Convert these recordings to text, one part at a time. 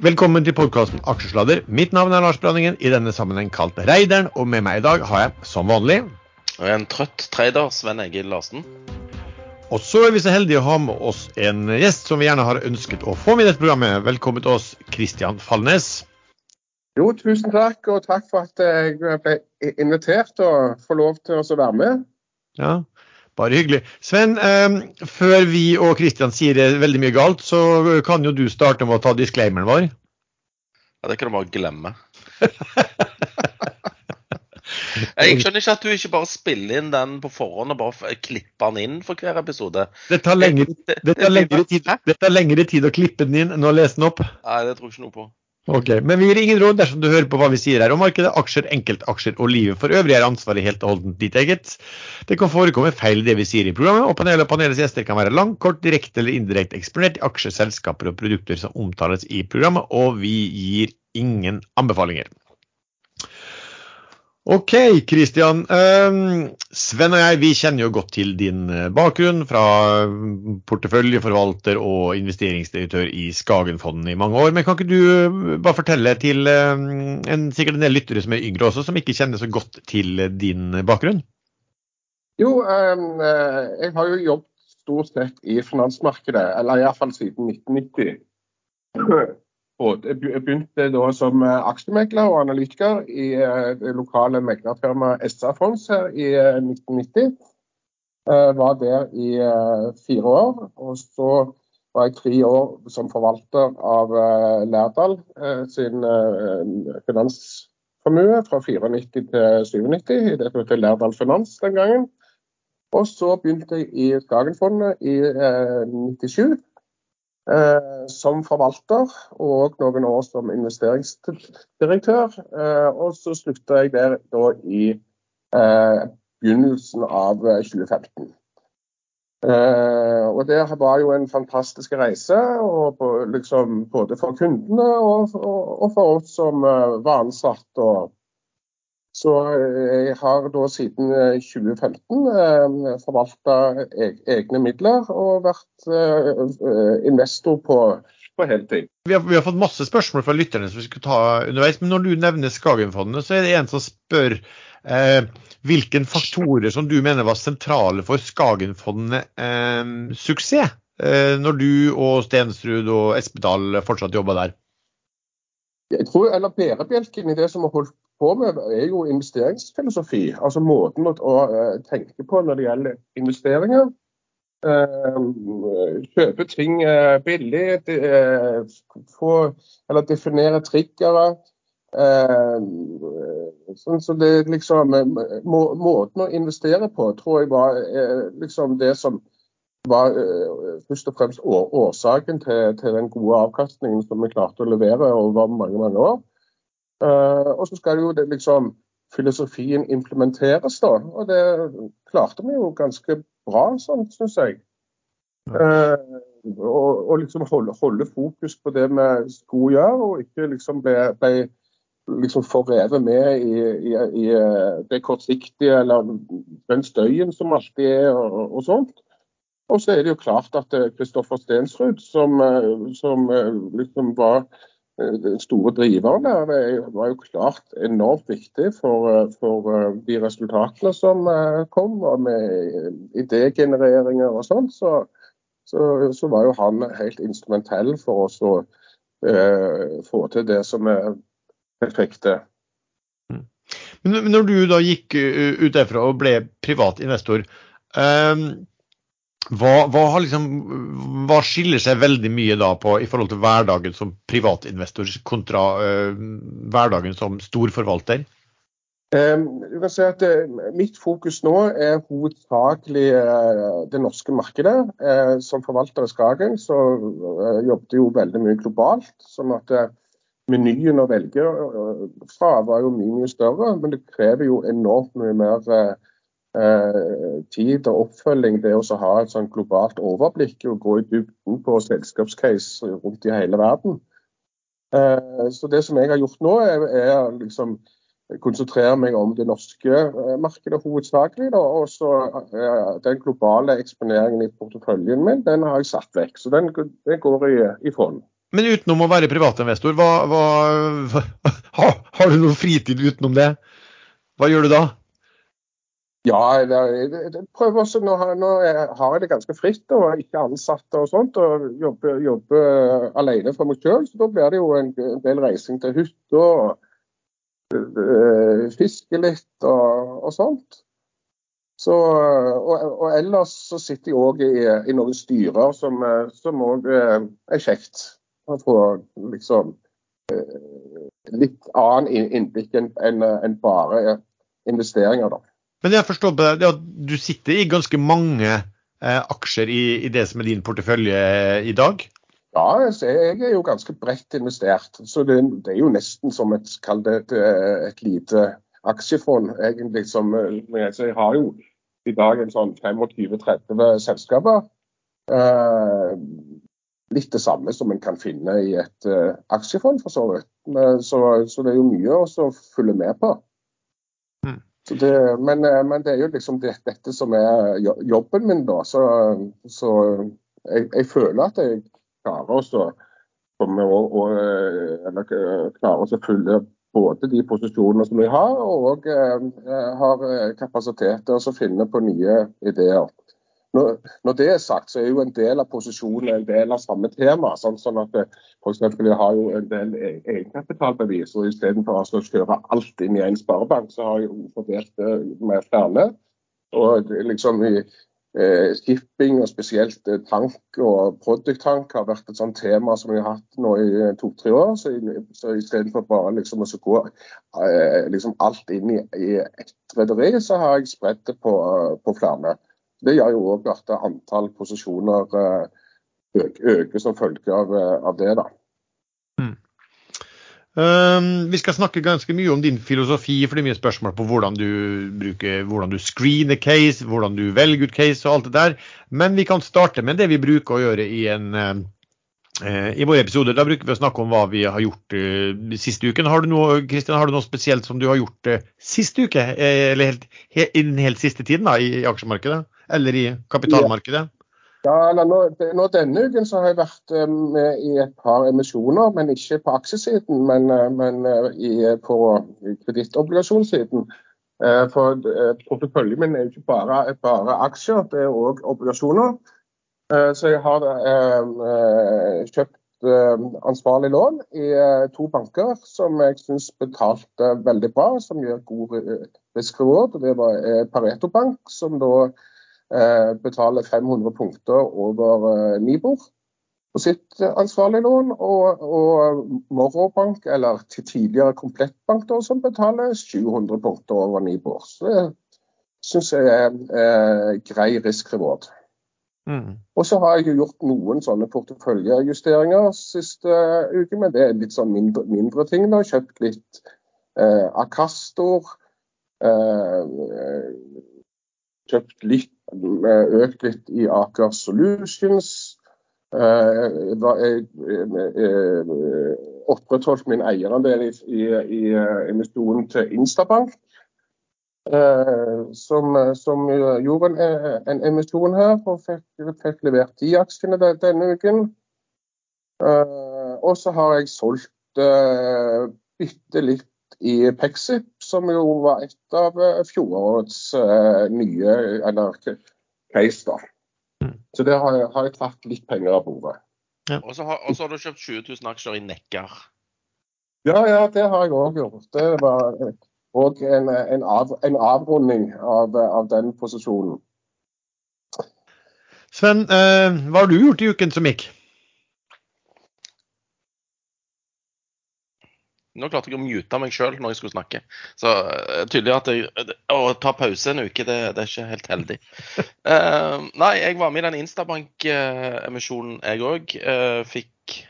Velkommen til podkasten Aksjesladder. Mitt navn er Lars Branningen, i denne sammenheng kalt Reideren. Og med meg i dag har jeg, som vanlig Og en trøtt trader, Sven Egil Larsen. Og så er vi så heldige å ha med oss en gjest som vi gjerne har ønsket å få med i dette programmet. Velkommen til oss, Kristian Fallnes. Jo, tusen takk, og takk for at jeg ble invitert og får lov til å være med. Ja, bare hyggelig. Sven, eh, før vi og Kristian sier veldig mye galt, så kan jo du starte med å ta disclaimeren vår. Ja, Det kan du bare glemme. Jeg skjønner ikke at du ikke bare spiller inn den på forhånd og bare klipper den inn for hver episode. Det tar lengre, det tar lengre, tid, det tar lengre tid å klippe den inn enn å lese den opp. Nei, det tror jeg ikke noe på. Ok, Men vi gir ingen råd dersom du hører på hva vi sier her om markedet, aksjer, enkeltaksjer og livet for øvrig er ansvaret helt og holdent ditt eget. Det kan forekomme feil det vi sier i programmet, og panelet og panelets gjester kan være lang, kort, direkte eller indirekte eksponert i aksjer, selskaper og produkter som omtales i programmet, og vi gir ingen anbefalinger. Ok, Kristian. Sven og jeg vi kjenner jo godt til din eh, bakgrunn fra porteføljeforvalter og investeringsdirektør i Skagenfondet i mange år. Men kan ikke du eh, bare fortelle til en, sikkert en del lyttere som er yngre også, som ikke kjenner så godt til din bakgrunn? Jo, jeg har jo jobbet stort sett i finansmarkedet, eller iallfall siden 1990. Jeg begynte da som eh, aksjemegler og analytiker i eh, det lokale meglerfirmaet SA Fonds her i 1990. Jeg var der i fire år. Og så var jeg tre år som forvalter av Lærdal sin finansformue fra 94 til 97 i det heter Lærdal Finans den gangen. Og så begynte jeg i Skagenfondet i 97 Eh, som forvalter og noen år som investeringsdirektør. Eh, og så slutta jeg der da i eh, begynnelsen av 2015. og Det var jo en fantastisk reise, liksom, både for kundene og, og, og, for oss som var ansatt. og så eh, jeg har da siden 2015 eh, forvalta egne midler og vært eh, investor på, på heltid. Vi vi har, fått masse spørsmål fra lytterne som vi skulle ta underveis. Men når du nevner Skagenfondet, så er det en som spør eh, hvilke faktorer som du mener var sentrale for Skagenfondet eh, suksess, eh, når du og Stensrud og Espedal fortsatt jobba der? Jeg tror, eller Bærebjelken i det som har holdt på med, er jo investeringsfilosofi. Altså måten å, eh, tenke på når det gjelder investeringer. Uh, kjøpe ting uh, billig, få, eller definere triggere. sånn så det liksom må, Måten å investere på tror jeg var liksom det som var først og fremst årsaken til, til, den gode avkastningen som vi klarte å levere over mange mange år. Uh, og så skal jo det liksom filosofien implementeres, da. Og det klarte vi jo ganske bra, sånn syns jeg. Og, og, liksom holde, holde, fokus på det vi skulle gjøre, og ikke liksom ble, ble liksom forrevet med i, i, i, eh, det kortsiktige eller den støyen som alltid er, og, og sånt. Og så er det jo klart at Kristoffer Stensrud, som, som liksom var den store driveren der var jo klart enormt viktig for, for eh, de resultatene som eh, kom, og med idégenereringer og sånn. Så, så, så, var jo han helt instrumentell for oss å eh, få til det som er perfekte. Mm. Men når du da gikk ut derfra og ble privat investor, hva, hva, liksom, hva, skiller seg veldig mye da på i forhold til hverdagen som privatinvestor kontra uh, hverdagen som storforvalter? Um, kan si at uh, Mitt fokus nå er hovedsakelig uh, det norske markedet. Som forvalter i Skagen så jobbet jo veldig mye globalt. sånn at Menyen å velge fra var jo mye, mye større, men det krever jo enormt mye mer tid og oppfølging, det å ha et sånn globalt overblikk og gå i dybden på selskapscase rundt i hele verden. Eh, så Det som jeg har gjort nå, er, er liksom konsentrere meg om det norske eh, markedet hovedsakelig. Og så Den globale eksponeringen i porteføljen min den har jeg satt vekk. Så den, den går i, i fond. Men utenom å være privatinvestor, hva, hva, har, har, du noe fritid utenom det? Hva gjør du da? Ja, jeg prøver også, nå, nå har jeg det ganske fritt og ikke ansatte og sånt. Og jobber, jobber alene for meg sjøl. Så da blir det jo en del reising til hytta. Og fiske litt og, og sånt. Så, og, og, ellers så sitter jeg òg i, i, noen styrer som òg er kjekt å få liksom eh, litt annen innblikk enn en bare investeringer, da. Men jeg forstår på deg at du sitter i ganske mange eh, aksjer i, i, det som er din portefølje eh, i dag? Ja, jeg er jo ganske bredt investert. Så det, det er jo nesten som et, et, et lite aksjefond, egentlig. Som, jeg har jo i dag en sånn 25-30 selskaper. Eh, litt det samme som en kan finne i et eh, aksjefond, for så vidt. Så, så, det er jo mye å følge med på. Det, men, eh, men, det er jo liksom det, dette som er jobben min, da. Så, så jeg, jeg, føler at jeg klarer å komme og, og eller, klarer å følge både de posisjonene som jeg har, og eh, har kapasitet til å finne på nye ideer. Når, det er sagt, så er jo en del av posisjonen en del av samme tema. sånn, sånn at F.eks. jeg har jo en del e, egenkapitalbevis, og istedenfor å kjøre alt inn i en sparebank, så har jeg jo fordelt det med flere. Og liksom i eh, Shipping og spesielt eh, tank og produkttank har vært et sånt tema som vi har hatt nå i eh, to-tre år. Så, så istedenfor bare liksom å gå eh, liksom alt inn i, i ett rederi, så har jeg spredt det på, på flere. Det gjør jo òg at antall posisjoner eh, øker som følge av, eh, av det. da. Mm. Um, vi skal snakke ganske mye om din filosofi, for det er mye spørsmål på hvordan du bruker, hvordan du screener case, hvordan du velger ut case og alt det der. Men vi kan starte med det vi bruker å gjøre i en uh, i våre episoder da bruker vi å snakke om hva vi har gjort uh, siste uken. Har du noe Christian, har du noe spesielt som du har gjort uh, siste uke, eller helt, he, i den helt siste tiden da, i, i aksjemarkedet? Eller i kapitalmarkedet? Ja, eller nå, nå, Denne uken så har jeg vært eh, med i et par emisjoner, men ikke på aksjesiden, men, eh, men eh, i, på kredittobligasjonssiden. For porteføljen min er jo ikke bare, bare aksjer, det er òg obligasjoner. Så jeg har kjøpt ansvarlig lån i to banker som jeg syns betalte veldig bra, som gjør god risk reward. Det var Pareto Bank, som da betaler 500 punkter over eh, Nibor på sitt eh, ansvarlige lån, og, og Morrobank, eller til tidligere Komplettbank, da, som betaler 700 punkter over Nibor. Så det syns jeg er eh, grei risk-reward. Mm. Og så har jeg jo gjort noen sånne porteføljejusteringer siste uke, men det er litt sånn mindre, mindre ting. da, Kjøpt litt eh, Acastor. Eh, kjøpt litt økt litt i Aker Solutions. Jeg opprettholdt min eierandel i, i, i emisjonen til Instabank. Som, som gjorde en, en, emisjon her og fikk, fikk levert de aksjene denne uken. Og så har jeg solgt bitte litt i Pexip, som jo var et av eh, fjorårets uh, nye eller case. da. Mm. Så der har jeg, har jeg, tatt litt penger av bordet. Ja. Og så har, har, du kjøpt 20 000 aksjer i Nekkar. Ja, ja, det har jeg òg gjort. Det var òg en, en, av, en, avrunding av, av, den posisjonen. Sven, eh, hva har du gjort i uken som gikk? Nå klarte jeg å mute meg sjøl når jeg skulle snakke. Så uh, tydelig at jeg, å ta pause en uke, det, det er ikke helt heldig. Uh, nei, jeg var med i den Instabank-emisjonen, jeg òg. Uh, fikk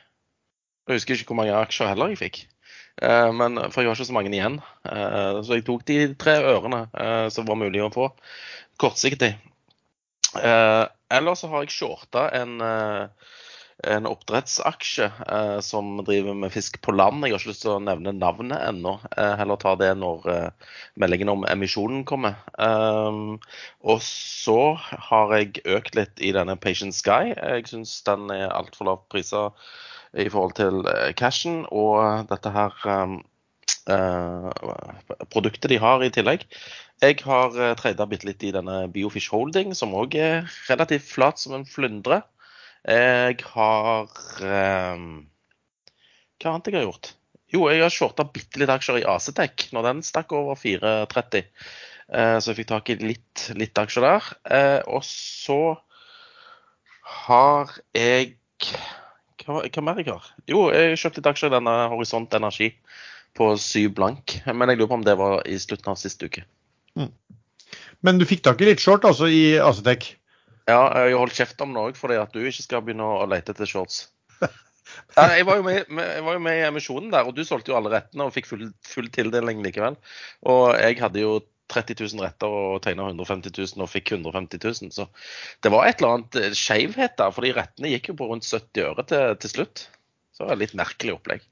Jeg husker ikke hvor mange aksjer heller jeg fikk. men, for jeg har ikke så mange igjen. så jeg tok de tre ørene som var mulig å få kortsiktig. ellers så har jeg shorta en en oppdrettsaksje eh, som driver med fisk på land. Jeg har ikke lyst til å nevne navnet ennå. Eh, heller ta det når eh, meldingen om emisjonen kommer. Um, og så har jeg økt litt i denne Patient Sky. Jeg syns den er altfor lav prisa i forhold til eh, cashen og dette her um, produktet de har i tillegg. Jeg har uh, trada bitte litt i denne Biofish Holding, som òg er relativt flat som en flyndre. Jeg har um, Hva annet jeg har gjort? Jo, jeg har shorta bitte litt aksjer i Acetec når den stakk over 4,30. Eh, så jeg fikk tak i litt, litt aksjer der. Eh, og så har jeg hva mer jeg har? Jo, jeg kjøpte litt aksjer i denne Horisont Energi på syv blank. Men jeg lurer på om det var i slutten av siste uke. Mm. Men du fikk tak i litt short altså i Acetec? Ja, jeg har holdt kjeft om òg, fordi at du ikke skal begynne å lete etter shorts. jeg, var med, jeg, var jo med, i emisjonen der, og du solgte jo alle rettene og fikk full, full tildeling likevel. Og jeg hadde jo 30 000 retter og tegna 150 000 og fikk 150 000. Så det var et eller annet eh, skeivhet der, fordi rettene gikk jo på rundt 70 øre til, til slutt. Så det var et litt merkelig opplegg.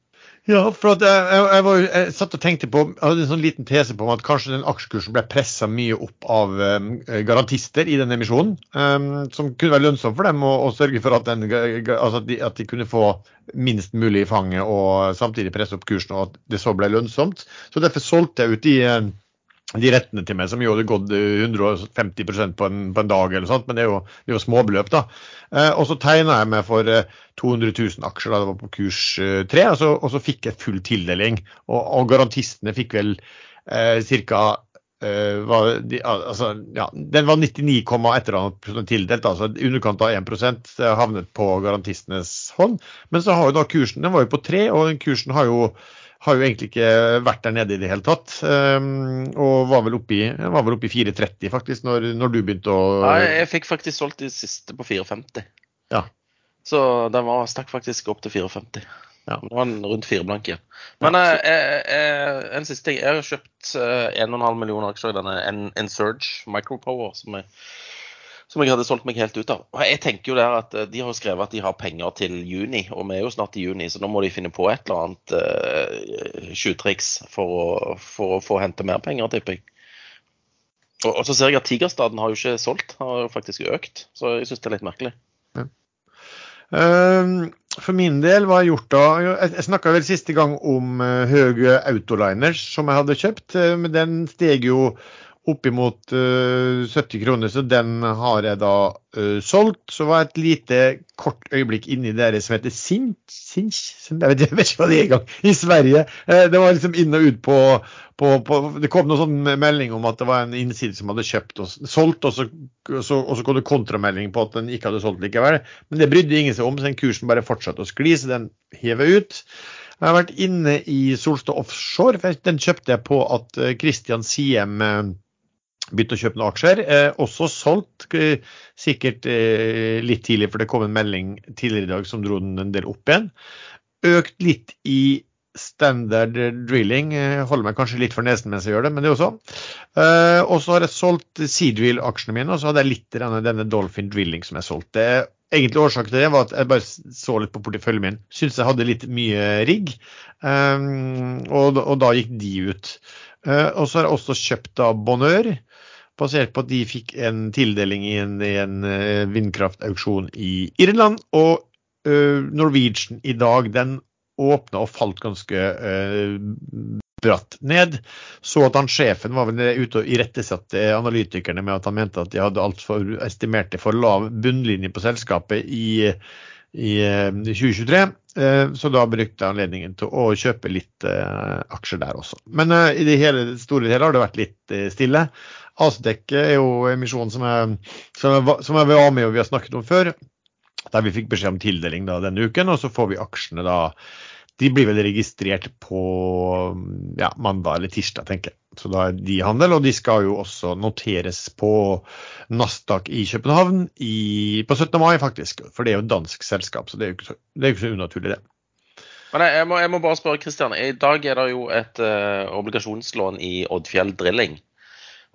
Ja, for jeg, jeg, var, jeg, satt og tenkte på, jeg hadde en sånn liten tese på at kanskje den aksjekursen ble pressa mye opp av um, garantister i den emisjonen. Um, som kunne være lønnsomt for dem å, sørge for at, den, altså at, de, at, de, kunne få minst mulig i fanget og samtidig presse opp kursen, og at det så ble lønnsomt. Så derfor solgte jeg ut de de rettene til meg som jo hadde gått 150% på en, på en dag, eller sånt, men det er jo, det er jo småbeløp. da. Eh, og så tegna jeg meg for eh, 200 000 aksjer da det var på kurs eh, 3, og så, og så, fikk jeg full tildeling. Og, og garantistene fikk vel eh, ca. Var, de, altså, ja, den var 99, et annet tildelt, altså underkant av 1% havnet på garantistenes hånd. Men så har jo da kursen den var jo på 3, og den kursen har jo har jo egentlig ikke vært der nede i det hele tatt. Um, og var vel oppe i 4,30 faktisk, når, når, du begynte å Nei, jeg fikk faktisk solgt de siste på 4,50. Ja. Så den var, stakk faktisk opp til 4,50. Ja. Det var rundt fire blank igjen. Men ja, jeg, eh, eh, en siste ting. Jeg har kjøpt eh, 1,5 millioner aksjer i denne Ensurge Micropower, som er som jeg hadde solgt meg helt ut av. Og jeg tenker jo der at eh, De har skrevet at de har penger til juni, og vi er jo snart i juni, så nå må de finne på et eller annet uh, for, for, å få hente mer penger, tipper jeg. Og, og, så ser jeg at Tigerstaden har jo ikke solgt, har jo faktisk økt. Så jeg syns det er litt merkelig. Uh, for min del var jeg gjort da Jeg, jeg snakka vel siste gang om uh, Høg Autoliners som jeg hadde kjøpt. Men den steg jo oppimot uh, 70 kroner, så den har jeg da uh, solgt. Så var et lite kort øyeblikk inni det som heter Sinch, Sinch jeg, vet, jeg ikke hva det er engang, i Sverige. Uh, det var liksom inn og ut på, på, på, Det kom noen sånn melding om at det var en innside som hadde kjøpt og solgt, og så, så, og så kom det kontramelding på at den ikke hadde solgt likevel. Men det brydde ingen seg om, så den kursen bare fortsatte å skli, så den hever ut. Jeg har vært inne i Solstad Offshore. for Den kjøpte jeg på at Christian Siem begynt å kjøpe noen aksjer. Eh, også solgt, eh, sikkert eh, litt tidlig, for det kom en melding tidligere i dag som dro den en del opp igjen. Økt litt i standard drilling. Jeg holder meg kanskje litt for nesen mens jeg gjør det, men det er også. Eh, og så har jeg solgt Seadrill-aksjene mine, og så hadde jeg litt denne, Dolphin Drilling som jeg solgte. Egentlig årsaken til det var at jeg bare så litt på porteføljen min. Syntes jeg hadde litt mye rigg, um, og, og, da gikk de ut. Og så har jeg også kjøpt av Bonheur basert på at de fikk en tildeling i en, en uh, vindkraftauksjon i Irland. Og uh, Norwegian i dag, den åpna og falt ganske uh, bratt ned. Så at han sjefen var vel ute og irettesatte analytikerne med at han mente at de hadde altfor estimerte for lav bunnlinje på selskapet i, i 2023. Så da brukte jeg anledningen til å kjøpe litt aksjer der også. Men i det hele, store hele har det vært litt stille. Acedec er jo emisjonen som jeg, som, jeg, som jeg med og vi har snakket om før. Der vi fikk beskjed om tildeling da, denne uken, og så får vi aksjene da De blir vel registrert på ja, mandag eller tirsdag, tenker jeg. Så da er de i handel, og de skal jo også noteres på Nasdaq i København i, på 17. mai, faktisk. For det er jo et dansk selskap, så det er jo ikke så, er ikke så unaturlig, det. Men jeg, må, jeg, må, bare spørre Kristian. I dag er det jo et uh, obligasjonslån i Oddfjell Drilling.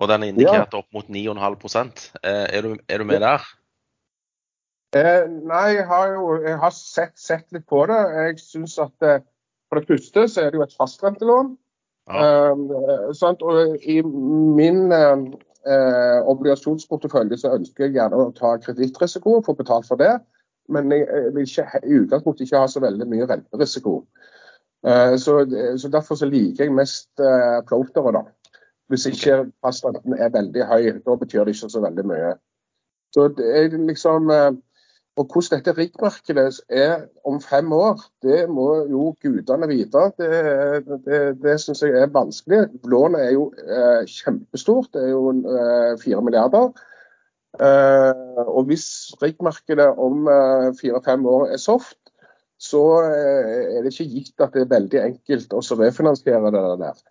Og den er indikert opp mot 9,5 eh, er, du, er du med der? Eh, nei, jeg har jo jeg har sett, sett, litt på det. Jeg syns at eh, for det første så er det jo et fastrentelån. Ja. Eh, og i min eh, obligasjonsportefølje så ønsker jeg gjerne å ta kredittrisiko og få betalt for det. men jeg, jeg vil ikke i utgangspunktet ikke ha så veldig mye renterisiko. Eh, så, så Derfor så liker jeg mest floatere, da. Hvis ikke fastrenten er veldig høy, da betyr det ikke så veldig mye. Så det er liksom uh, Og hvordan dette riggmarkedet er om fem år, det må jo gudene vite. Det, det, det syns jeg er vanskelig. Lånet er jo eh, kjempestort, det er jo fire milliarder. og hvis riggmarkedet om fire-fem år er soft, så eh, er det ikke gitt at det er veldig enkelt å refinansiere det der.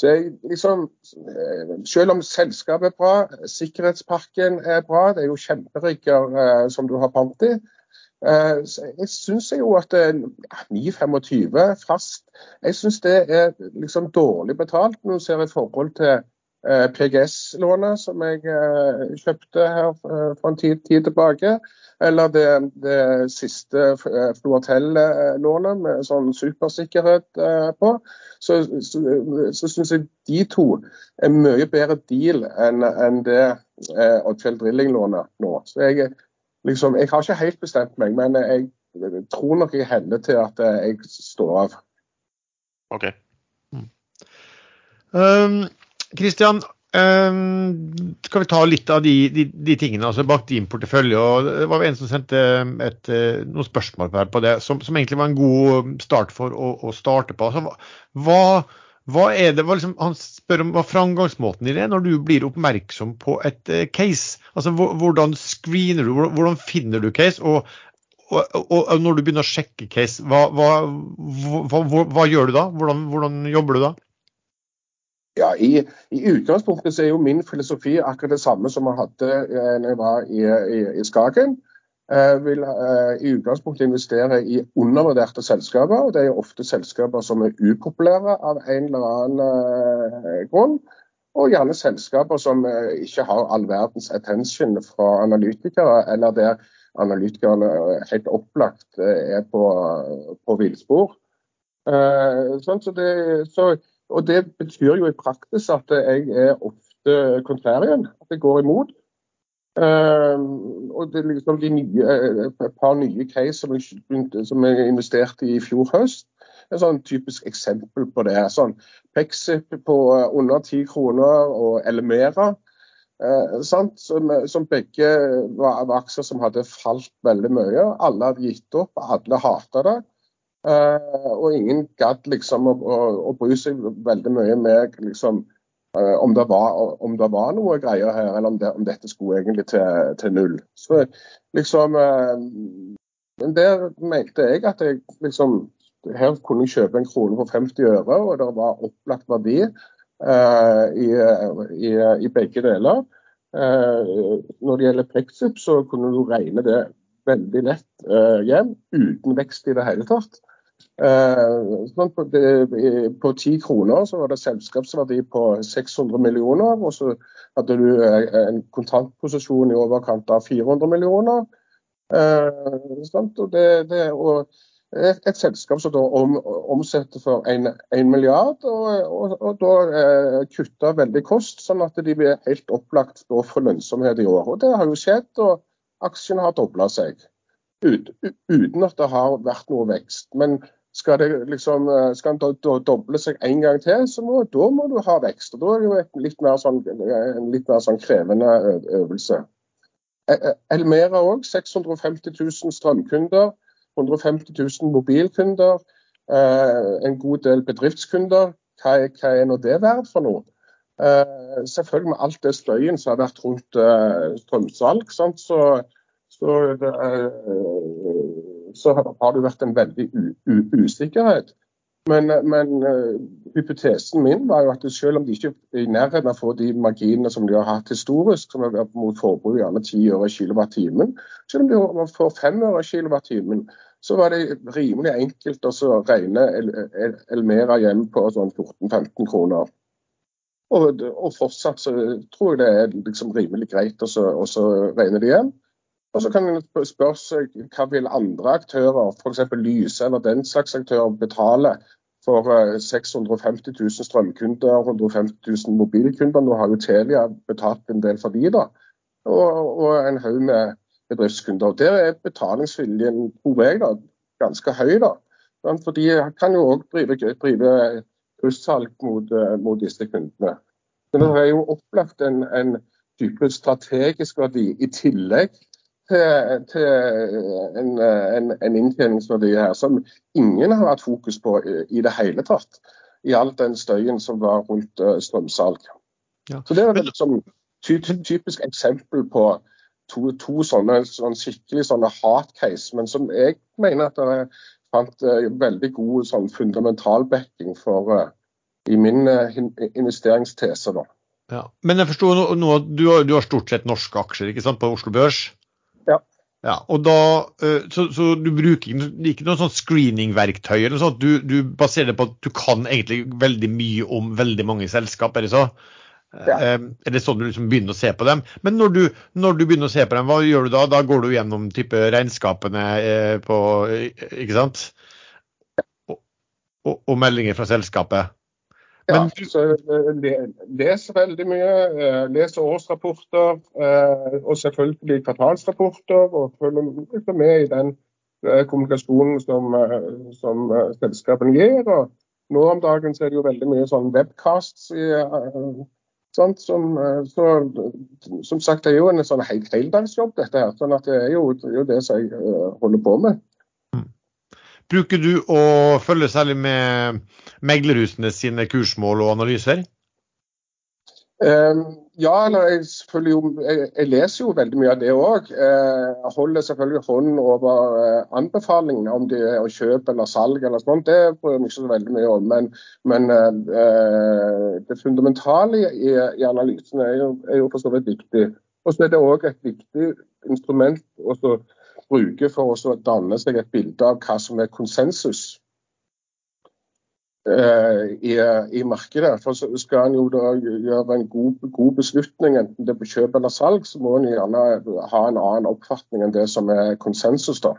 Så jeg, liksom, eh, Selv om selskapet er bra, sikkerhetspakken er bra, det er jo kjemperigger eh, som du har pant i. Eh, jeg syns jo at 9,25 fast Jeg syns det er liksom dårlig betalt når du ser i forhold til eh, PGS-lånet som jeg eh, kjøpte her for en tid, tid tilbake. Eller det, det siste eh, Floatel-lånet med sånn supersikkerhet eh, på. Så, så, så syns jeg de to er mye bedre deal enn, en det eh, Oddfjell Drilling-lånet nå. Så jeg, liksom, jeg har ikke helt bestemt meg, men jeg, tror nok jeg hender til at jeg står av. OK. Mm. Um, Christian, Um, skal vi ta litt av de, de, de, tingene altså bak din portefølje? og Det var en som sendte et, eh, noen spørsmål på det, som, som, egentlig var en god start for å, å starte på. Altså, hva, hva, er det, hva liksom, Han spør om hva framgangsmåten din er når du blir oppmerksom på et uh, case. Altså, Hvordan screener du, hvordan finner du case? og, og, og, når du begynner å sjekke case, hva, hva gjør du da? Hvordan, hvordan jobber du da? Ja, i, i, utgangspunktet så er jo min filosofi akkurat det samme som jeg hadde eh, jeg var i, i, i Skagen. Jeg eh, vil uh, i utgangspunktet investere i undervurderte selskaper. og Det er ofte selskaper som er upopulære av en eller annen uh, grunn. Og gjerne selskaper som ikke har all verdens attention fra analytikere, eller der analytikerne helt opplagt er på, på villspor. Sånn, så, det, så og Det betyr jo i praksis at jeg er ofte contrarian, at jeg går imot. Uh, og det er liksom nye, Et par nye case som jeg, som jeg investerte i i fjor høst. Et sånn typisk eksempel på det. sånn Pexip på under ti kroner og Elemera. Uh, som, som, begge var, var aksjer som hadde falt veldig mye. Alle hadde gitt opp, alle hata det. Uh, og ingen gadd liksom å, å, å, bry seg veldig mye med liksom, uh, om, det var, om, det var, noe greier her, eller om, det, om dette skulle egentlig til, til null. Så liksom uh, Der mente jeg at jeg liksom Her kunne jeg kjøpe en krone for 50 øre, og det var opplagt verdi i, i, i, begge deler. når det gjelder brexit, så kunne du regne det veldig lett hjem, uten vekst i det hele tatt. Eh, sånn på ti kroner så var det selskapsverdi på 600 millioner, og så hadde du eh, en kontantposisjon i overkant av 400 millioner. Sånn, og det, det, og et, selskap som da om, omsetter for 1 milliard, og, og, og da eh, kutter veldig kost, sånn at de blir helt opplagt da for lønnsomhet i år. Og Det har jo skjedd, og aksjene har dobla seg. Ut, uten at det har vært noe vekst. Men skal liksom, eh, skal den doble seg en gang til, så må, da må du ha vekst. og Da er det jo et litt mer sånn, en litt mer sånn krevende øvelse. E, e, Elmera òg. 650 000 strømkunder. 150 000 mobilkunder. Eh, en god del bedriftskunder. Hva er, hva er nå det verdt for noe? Eh, selvfølgelig med alt det støyen som har vært rundt strømsalg. Så, så det er så har det vært en veldig usikkerhet. Men, men uh, hypotesen min var jo at selv om de ikke er i nærheten av å få de marginene som de har hatt historisk, som har vært mot forbruk gjerne 10 øre kilowattimen, selv om de får 5 øre kilowattimen, så var det rimelig enkelt å regne Elmera hjem på sånn 14-15 kroner. Og, og, fortsatt så tror jeg det er liksom rimelig greit å regne det hjem. Og så kan en spørre seg hva vil andre aktører, f.eks. Lyse eller den slags aktører, betale for 650 000 strømkunder, 150 000 mobilkunder. Nå har jo Telia betalt en del for de da. Og, og en haug med bedriftskunder. Der er betalingsviljen, tror jeg, da, ganske høy. da. For de kan jo òg drive, drive kryssalg mot, mot, disse kundene. Men det er jo opplagt en, en type strategisk verdi i tillegg til, til en, en, en, inntjeningsverdi her som ingen har hatt fokus på i, i det hele tatt. I all den støyen som var rundt uh, strømsalg. Ja. Så Det er et liksom, ty, typisk eksempel på to, to sånne, sånn skikkelig sånne hard case, men som jeg mener at det fant veldig god sånn fundamental backing for i min investeringstese. da. Ja. Men jeg forstår nå, at du, du, har stort sett norske aksjer ikke sant, på Oslo Børs? Ja, og da, eh, så, så du bruker ikke noe sånn screeningverktøy eller noe sånt? Du, du, baserer det på at du kan egentlig veldig mye om veldig mange selskap, er det så? Ja. Eh, er det sånn du liksom begynner å se på dem? Men når du, når du, begynner å se på dem, hva gjør du da? Da går du gjennom type regnskapene eh, på Ikke sant? Og, og, og meldinger fra selskapet? Ja, så eh, Les veldig mye. Eh, Les årsrapporter eh, og selvfølgelig kvartalsrapporter. Og følger med i den kommunikasjonen som, som selskapene gir. Og nå om dagen er det jo veldig mye sånn webcasts. Sånn, som, så, som sagt, det er jo en sånn heldagsjobb, dette her. sånn at det er jo, det, er jo det som jeg holder på med. Bruker du å følge særlig med meglerhusene sine kursmål og analyser? Um, ja, jeg, jeg, jeg, leser jo veldig mye av det òg. Eh, jeg holder selvfølgelig hånd over eh, anbefalingene om det er å kjøpe eller salg eller sånt. Det bryr jeg meg ikke så veldig mye om. Men, men det fundamentale i, i analysen er jo, er jo for så vidt viktig. Og så er det òg et viktig instrument å bruker for å danne seg et bilde av hva som er konsensus uh, i, i, markedet. For så Skal en jo da gjøre en god, god, beslutning, enten det er på kjøp eller salg, så må en gjerne ha en annen oppfatning enn det som er konsensus. da.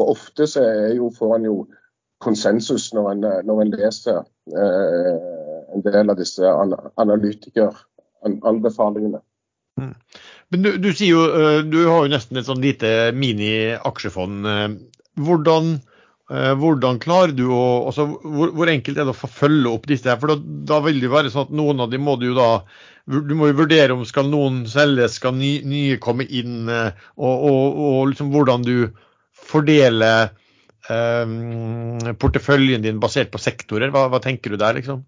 Og Ofte så jo, får en jo konsensus når en, når en leser uh, en del av disse analytikeranbefalingene. Mm. Men du, du, sier jo, eh, du har jo nesten et sånn lite mini-aksjefond. Eh, hvordan, eh, hvordan, klarer du å altså, hvor, hvor, enkelt er det å følge opp disse? her? For da, da, vil det jo være sånn at noen av dem må du jo da Du må jo vurdere om skal noen selges, skal nye, nye komme inn, og, og, og liksom hvordan du fordeler um, porteføljen din basert på sektorer. Hva, hva tenker du der, liksom?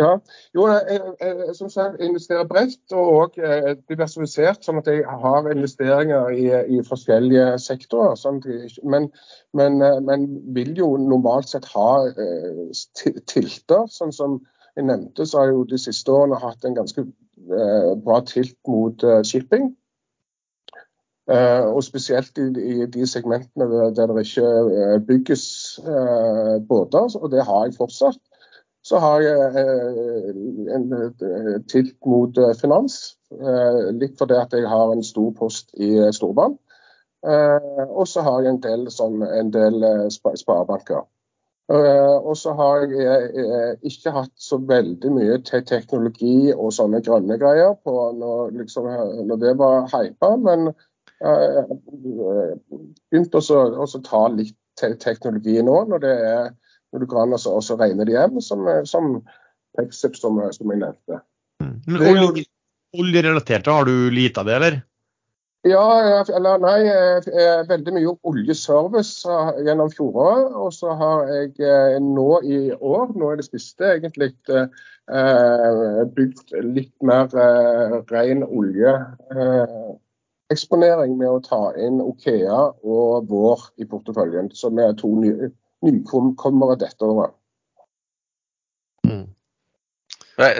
Ja, jo, jeg, jeg, som sagt, investerer bredt og eh, diversifisert, sånn at jeg har investeringer i, i forskjellige sektorer. Sånn men, men, eh, men, vil jo normalt sett ha eh, tilter. Sånn som jeg nevnte, så har jeg jo de siste årene hatt en ganske eh, bra tilt mot eh, shipping. Eh, og spesielt i, i, de segmentene der det ikke bygges båter, og det har jeg fortsatt så har jeg eh, en eh, tilt mot eh, finans. Litt fordi at jeg har en stor post i Storbanen. Og så har jeg en del, en del sparebanker. Og så har jeg ikke hatt så veldig mye til teknologi og sånne grønne greier på når, liksom, når det var hypa, men jeg begynte også å ta litt teknologi nå når det er når du kan også, også regne det hjem, som, som Pexip, som, som, jeg nevnte. Mm. Men olje, oljerelatert, har du lite av det, eller? Ja, eller nei. Veldig mye oljeservice gjennom fjoråret. Og så har jeg eh, nå i år, nå er det siste egentlig, eh, bygd litt mer eh, ren oljeeksponering med å ta inn Okea og Vår i porteføljen, som er to nye nykommere dette året. Mm.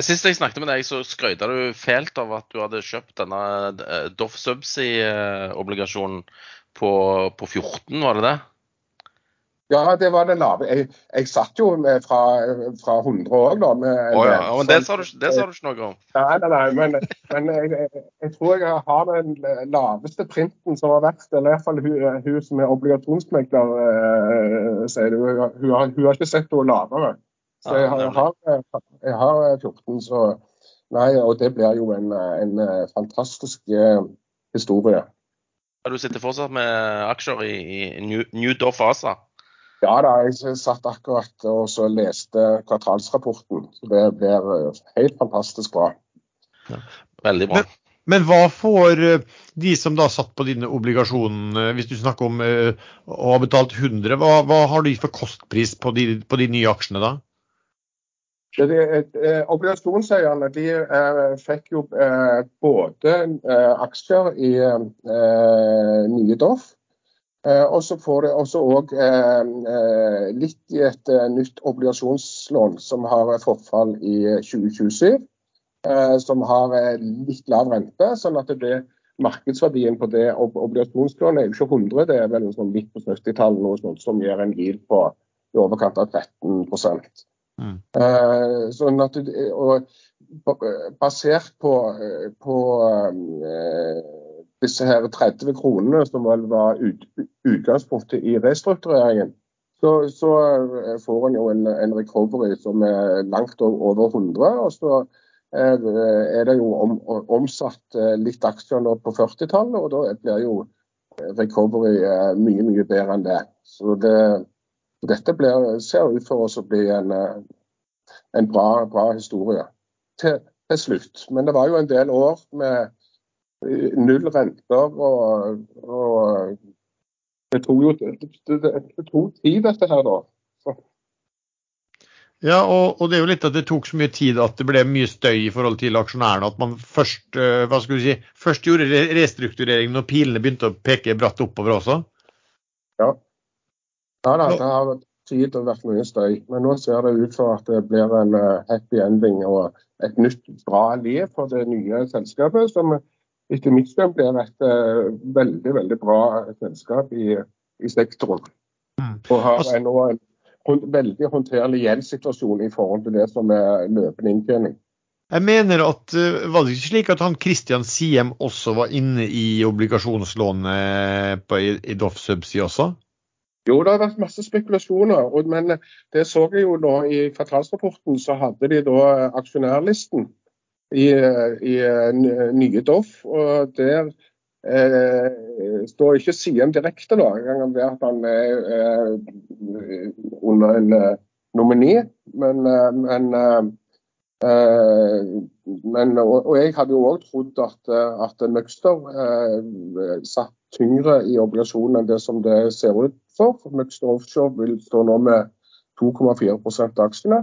Sist jeg snakket med deg, så skrøyta du fælt av at du hadde kjøpt denne eh, Doff Subsea-obligasjonen på, på 14, var det det? Ja, det var det lave. Jeg, jeg satt jo med fra, fra 100 òg, da. Med, oh, ja. men det sa, du, det sa, du, ikke noe om? Nei, nei, nei men, men jeg, jeg, tror jeg har den laveste printen som har vært. Eller i hvert fall hun, hun som er obligasjonsmegler, uh, sier det. Hun, hun, har, hun, har, ikke sett noe lavere. Så jeg har, har, jeg har 14, så Nei, og det blir jo en, en fantastisk uh, historie. Ja, Du sitter fortsatt med aksjer i, i New, New Doff ASA? Ja da, jeg satt akkurat og så leste kvartalsrapporten. Så det blir eh, helt fantastisk bra. Veldig bra. Men, men hva får eh, de som da satt på dine obligasjoner, hvis du snakker om eh, å ha betalt 100, hva, hva har de for kostpris på de, på de nye aksjene da? Eh, obligasjonseierne de eh, fikk jo eh, både eh, aksjer i nye Doff, og så får de også òg litt i et nytt obligasjonslån som har forfall i 2027. som har litt lav rente, sånn at det markedsverdien på det obligasjonslånet er jo ikke 100, det er vel sånn midt på 70-tallet noe sånt som gir en gil på i overkant av 13 Mm. Uh, sånn at, og basert på, på uh, disse her 30 kronene som vel var ut, utgangspunktet i restruktureringen, så, så eh, får en jo en, en, recovery som er langt over 100. og så er det jo om, omsatt litt aksjer nå på 40-tallet, og da blir jo recovery mye, mye bedre enn det. Så det, dette blir, ser ut for oss å bli en, en bra, bra historie til, til, slutt. Men det var jo en del år med null renter, og, og det tok jo det, det, det tok tid, dette her, da. Så. Ja, og, og, det er jo litt at det tok så mye tid at det ble mye støy i forhold til aksjonærene. At man først, hva skal du si, først gjorde restrukturering når pilene begynte å peke bratt oppover også? Ja. Ja, da, det har tid og vært mye støy. Men nå ser det ut for at det blir en uh, happy ending og et nytt bra liv for det nye selskapet. Som etter mitt skjønn blir et uh, veldig veldig bra selskap i, i sektoren. Mm. Og har nå en, veldig håndterlig gjeldssituasjon i forhold til det som er løpende inntjening. Jeg mener at uh, Var det ikke slik at han Christian Siem også var inne i obligasjonslånet på, i, i Doff Subsea også? Jo, det har vært masse spekulasjoner. Men det så jeg jo nå i kvartalsrapporten, så hadde de da aksjonærlisten i, i nye Doff. Og der eh, står ikke Siem direkte, da, engang ved at han er eh, under en eh, nomini. Men, eh, men Uh, men, og, og, jeg hadde jo òg trodd at, at Møgster satt tyngre i obligasjonen enn det som det ser ut for. Møgster Offshore vil stå nå med 2,4 av aksjene.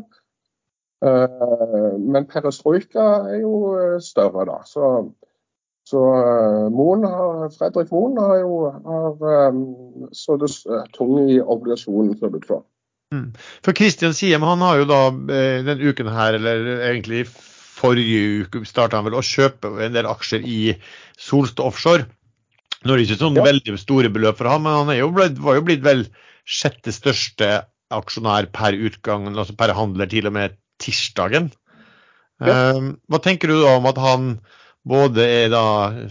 Uh, men perestrojka er jo større, da. Så, så Moen har, Fredrik Moen har jo har, så det tung i obligasjonen, ser det ut for. Mm. For Kristian Siem han har jo da eh, den uken her, eller egentlig forrige uke, starta han vel å kjøpe en del aksjer i Solstad Offshore. Nå er det ikke sånn ja. veldig store beløp for han, men han jo blitt, var jo blitt vel sjette største aksjonær per utgang, altså per handler til og med tirsdagen. Ja. Um, hva tenker du da om at han både er da,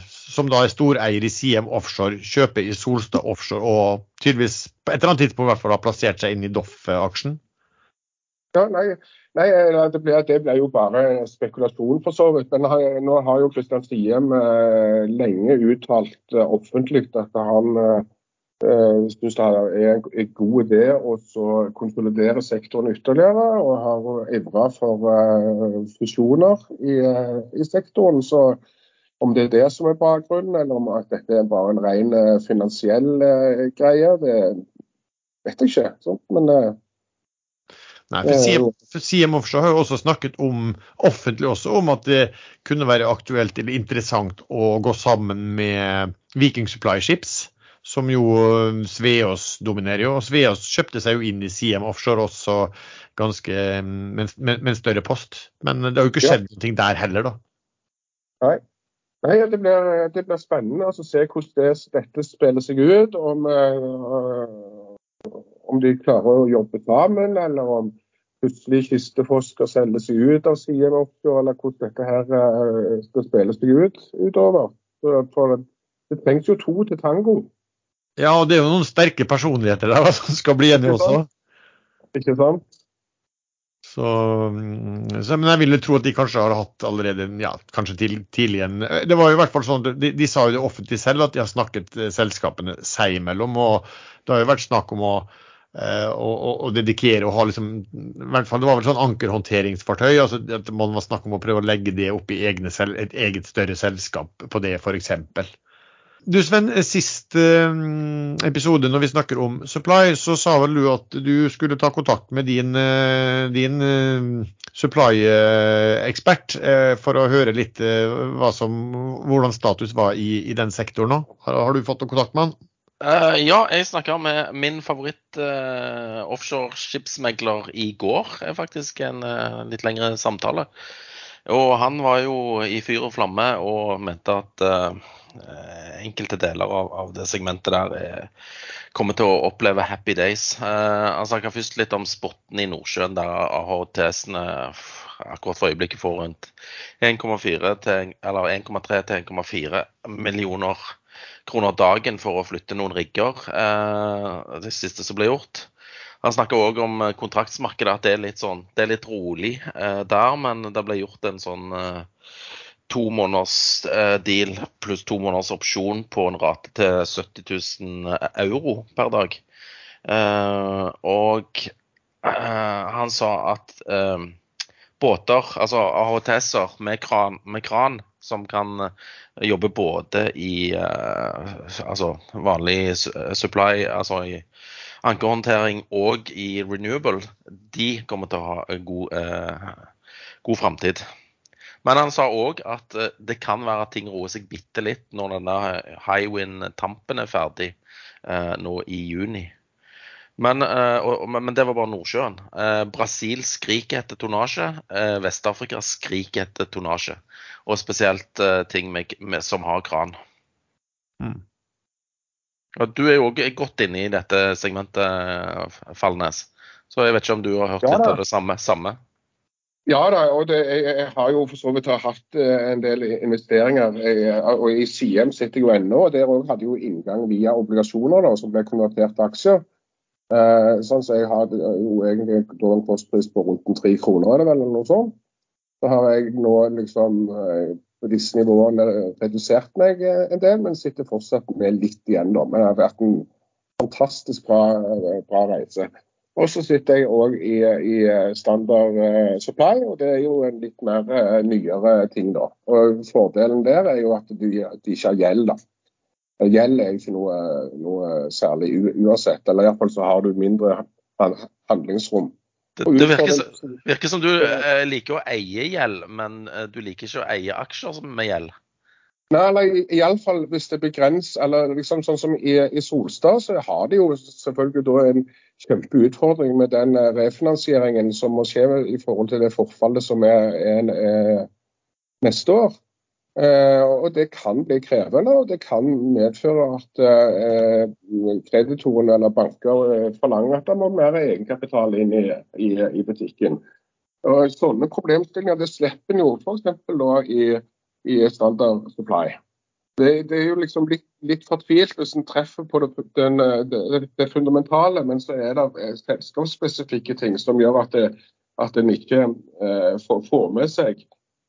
som da er storeier i Siem Offshore, kjøper i Solstad Offshore og tydeligvis på et eller annet tidspunkt i hvert fall har plassert seg inn i Doff-aksjen? Ja, nei, nei det, ble, det, ble, jo bare spekulasjon for så vidt. Men nå har jo Kristian Siem eh, lenge uttalt eh, offentlig at han eh, eh du det er en god idé å konsolidere sektoren ytterligere, og har ivra for uh, fusjoner i, uh, i, sektoren. Så om det er det som er bakgrunnen, eller om at dette er bare en ren finansiell greie, det vet jeg ikke. Sant? Men Nei, for CM, for CM Offshore har jo også snakket om, offentlig også om at det kunne være aktuelt eller interessant å gå sammen med Viking Supply Ships som jo eh, Sveås dominerer jo. og Sveås kjøpte seg jo inn i Siem Offshore også ganske med, med, med en større post. Men det har jo ikke skjedd ja. noe der heller, da. Nei. Nei det, blir, det blir spennende å se hvordan det, dette spiller seg ut. Om, øh, om, de klarer å jobbe sammen, eller om plutselig Kistefoss skal selge seg ut av Siem Offshore, eller hvordan dette her uh, skal spille seg ut utover. For, for det trengs jo to til tango. Ja, og det er jo noen sterke personligheter der som skal bli enige også. Ikke sant? Så, mm, så, men jeg ville tro at de kanskje har hatt allerede ja, kanskje til, tidlig en Det var jo i hvert fall sånn, de, de sa jo det offentlig selv at de har snakket eh, selskapene seg imellom. og Det har jo vært snakk om eh, å, å, å dedikere og ha liksom i hvert fall Det var vel sånn ankerhåndteringsfartøy. altså at Man var snakk om å prøve å legge det opp i egne, et eget større selskap på det, f.eks. Du Sven, sist uh, episode når vi snakker om supply, så sa vel du at du skulle ta kontakt med din, uh, din uh, supply-ekspert for å høre litt som, hvordan status var i, i den sektoren nå. Har, har, du fått kontakt med han? ja, jeg snakka med min favoritt offshore skipsmegler i går. Det er faktisk en litt lengre samtale. Og han var jo i fyr og flamme og mente at Eh, enkelte deler av, av, det segmentet der er, kommer til å oppleve happy days. Eh, han snakka først litt om spotten i Nordsjøen, der AHTS-ene akkurat for øyeblikket får rundt 1,3 til 1,4 millioner kroner dagen for å flytte noen rigger. Eh, det siste som ble gjort. Han snakker òg om kontraktsmarkedet, at det er litt, sånn, det er litt rolig eh, der. Men det ble gjort en sånn eh, to måneders eh, deal pluss to måneders opsjon på en rate til 70 000 euro per dag. Eh, og eh, han sa at båter, altså AHTS-er med med kran, som kan jobbe både i altså vanlig supply, altså i ankerhåndtering og i renewable, de kommer til å ha god, god framtid. Men han sa òg at eh, det kan være at ting roer seg bitte litt når denne Highwind-tampen er ferdig eh, nå i juni. Men, eh, og, men, det var bare Nordsjøen. Eh, Brasil skriker etter tonnasje. Eh, Vest-Afrika skriker etter tonnasje. Og spesielt eh, ting med, med, som har kran. Mm. Du er jo òg godt inne i dette segmentet, Fallnes. Så jeg vet ikke om du har hørt ja, litt av det samme? samme? Ja da, og det, jeg, jeg, har jo for så vidt hatt uh, en del investeringer. Jeg, og I Siem sitter jeg jo ennå, og der òg hadde jo inngang via obligasjoner da, som ble konvertert til aksjer. Eh, sånn så jeg har jo egentlig en kostpris på rundt tre kroner, er det vel, eller noe sånt. Så har jeg nå liksom på disse nivåene redusert meg en del, men sitter fortsatt med litt igjen. da. Men det har vært en fantastisk bra, bra reise. Og så sitter jeg òg i, i, standard uh, supply, og det er jo en litt mer uh, nyere ting, da. Og Fordelen der er jo at de, de ikke har gjeld. da. Gjeld er ikke noe, noe særlig uansett, eller iallfall så har du mindre handlingsrom. Det, det virker, virker, som du liker å eie gjeld, men du liker ikke å eie aksjer med gjeld? Nei, eller iallfall hvis det begrenser eller liksom Sånn som i, i Solstad, så har de jo selvfølgelig da en kjempeutfordring med den eh, refinansieringen som må skje i forhold til det forfallet som er, er, er neste år. Eh, og Det kan bli krevende, og det kan medføre at eh, kreditorene eller banker eh, forlanger at det må mer egenkapital inn i, i, i butikken. Og Sånne problemstillinger det slipper en jo f.eks. i, i standard supply. Det, det, er jo liksom litt, litt fortvilt hvis en treffer på det, den, det, det, fundamentale, men så er det eh, selskapsspesifikke ting som gjør at, at en ikke eh, får, får, med seg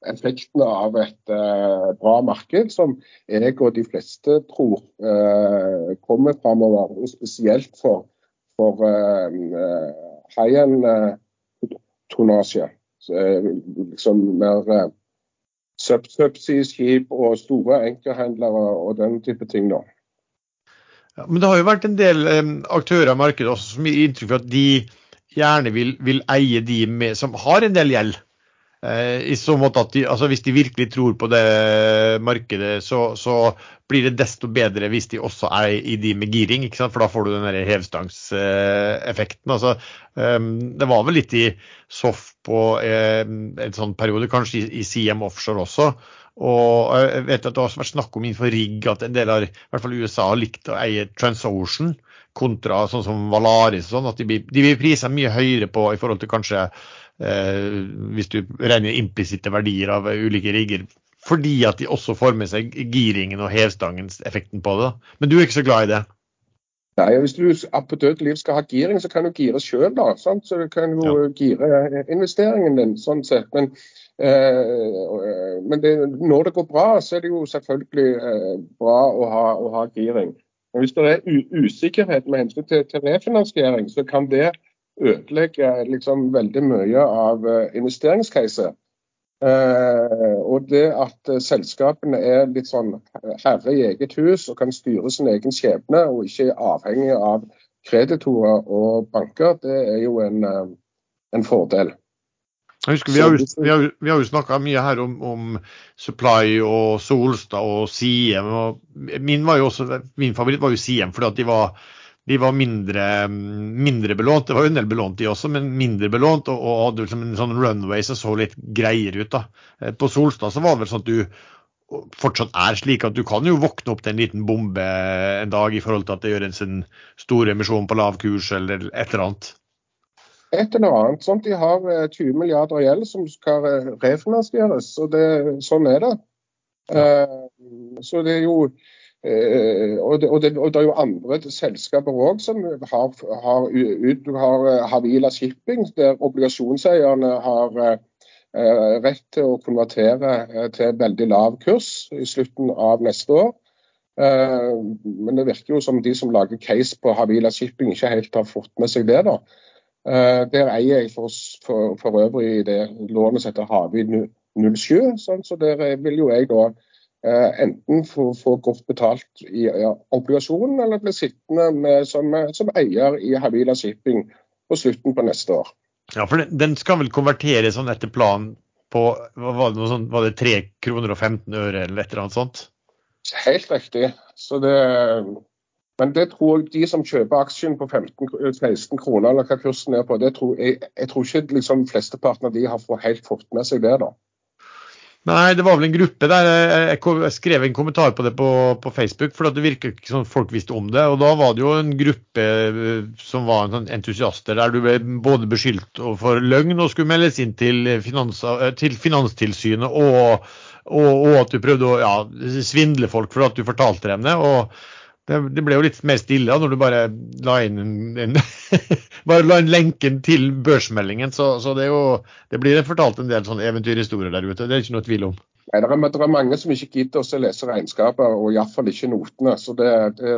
effektene av et eh, bra marked, som jeg og de fleste tror eh, kommer framover. Og spesielt for, for eh, high-end-tonnasje. Eh, liksom mer subsea-skip og store enkelthandlere og den type ting. da. Ja, men det har jo vært en del eh, aktører i markedet også som gir inntrykk av at de gjerne vil, vil eie de med, som har en del gjeld. Eh, I så måte at de, altså Hvis de virkelig tror på det markedet, så, så, blir det desto bedre hvis de også er i de med giring. ikke sant? For da får du den hevstangseffekten. Altså, um, det var vel litt i SOF på um, en sånn periode, kanskje i, CM Offshore også. Og jeg vet at Det har vært snakk om innenfor rigg at en del av i hvert fall USA har likt å eie TransOcean kontra sånn som Valaris. Sånn, at de blir, de blir prisa mye høyere på i forhold til kanskje Eh, hvis du regner implisitte verdier av ulike rigger. Fordi at de også får med seg giringen og hevstangens effekten på det. Men du er ikke så glad i det? Nei, Hvis du på dødt liv skal ha giring, så kan du gire sjøl. Så du kan jo ja. gire investeringen din. sånn sett. Men, eh, men det, når det går bra, så er det jo selvfølgelig eh, bra å ha, å ha giring. Men hvis det er usikkerhet med hensyn til, til, refinansiering, så kan det ødelegge liksom, veldig mye av investeringscase investeringscaset. Uh, og det at uh, selskapene er litt sånn herre i eget hus og kan styre sin egen skjebne, og ikke er avhengig av kreditorer og banker, det er jo en, en fordel. Jeg husker, Vi har vi har, vi har jo snakka mye her om, om, Supply og Solstad og Siem. Og min, var jo også, min favoritt var jo Siem, fordi at de var, de var mindre, mindre, belånt. Det var jo en del belånt de også, men mindre belånt. Og, og hadde liksom en sånn runway som så litt greiere ut. da. Eh, på Solstad så var det vel sånn at du fortsatt er slik at du kan jo våkne opp til en liten bombe en dag i forhold til at det gjøres en stor emisjon på lav kurs eller et eller annet et eller annet. sånn De har 20 milliarder milliarder gjeld som skal eh, refinansieres, og det, sånn er det. Uh, så det er jo det, og, det, og, det, er jo andre selskaper òg som har, har, har Havila Shipping, der obligasjonseierne har uh, rett til å konvertere til veldig lav kurs i slutten av neste år. Men det virker jo som de som lager case på Havila Shipping ikke helt har fått med seg det. da. Eh, der eier jeg for, for, for øvrig det lånet som heter Havvind 07. Sånn, så der vil jo jeg da eh, enten få, få, godt betalt i ja, obligasjonen, eller bli sittende med, som, som, eier i Havila Shipping på slutten på neste år. Ja, for den, den skal vel konverteres sånn etter planen på var det, sånt, var det 3 kroner og 15 øre eller et eller annet sånt? Helt riktig. Så det men det tror jeg de som kjøper aksjen på 15-16 kroner, eller hva kursen er på, det tror jeg, jeg tror ikke liksom flesteparten av de har helt fått med seg det. da. Nei, det var vel en gruppe der jeg skrev en kommentar på det på, på Facebook, for det virker ikke som folk visste om det. og Da var det jo en gruppe eh, som var en sånn entusiaster, der du ble både beskyldt for løgn og skulle meldes inn til, finans, eh, til Finanstilsynet, og, og, og, at du prøvde å ja, svindle folk for at du fortalte dem det. og det, det, ble jo litt mer stille når du bare la inn en, en bare la inn lenken til børsmeldingen. Så, så det, jo, det, blir fortalt en del sånne eventyrhistorier der ute. Det er ikke noe tvil om. Nei, det, er, det er mange som ikke gidder å lese regnskaper, og iallfall ikke notene. så det,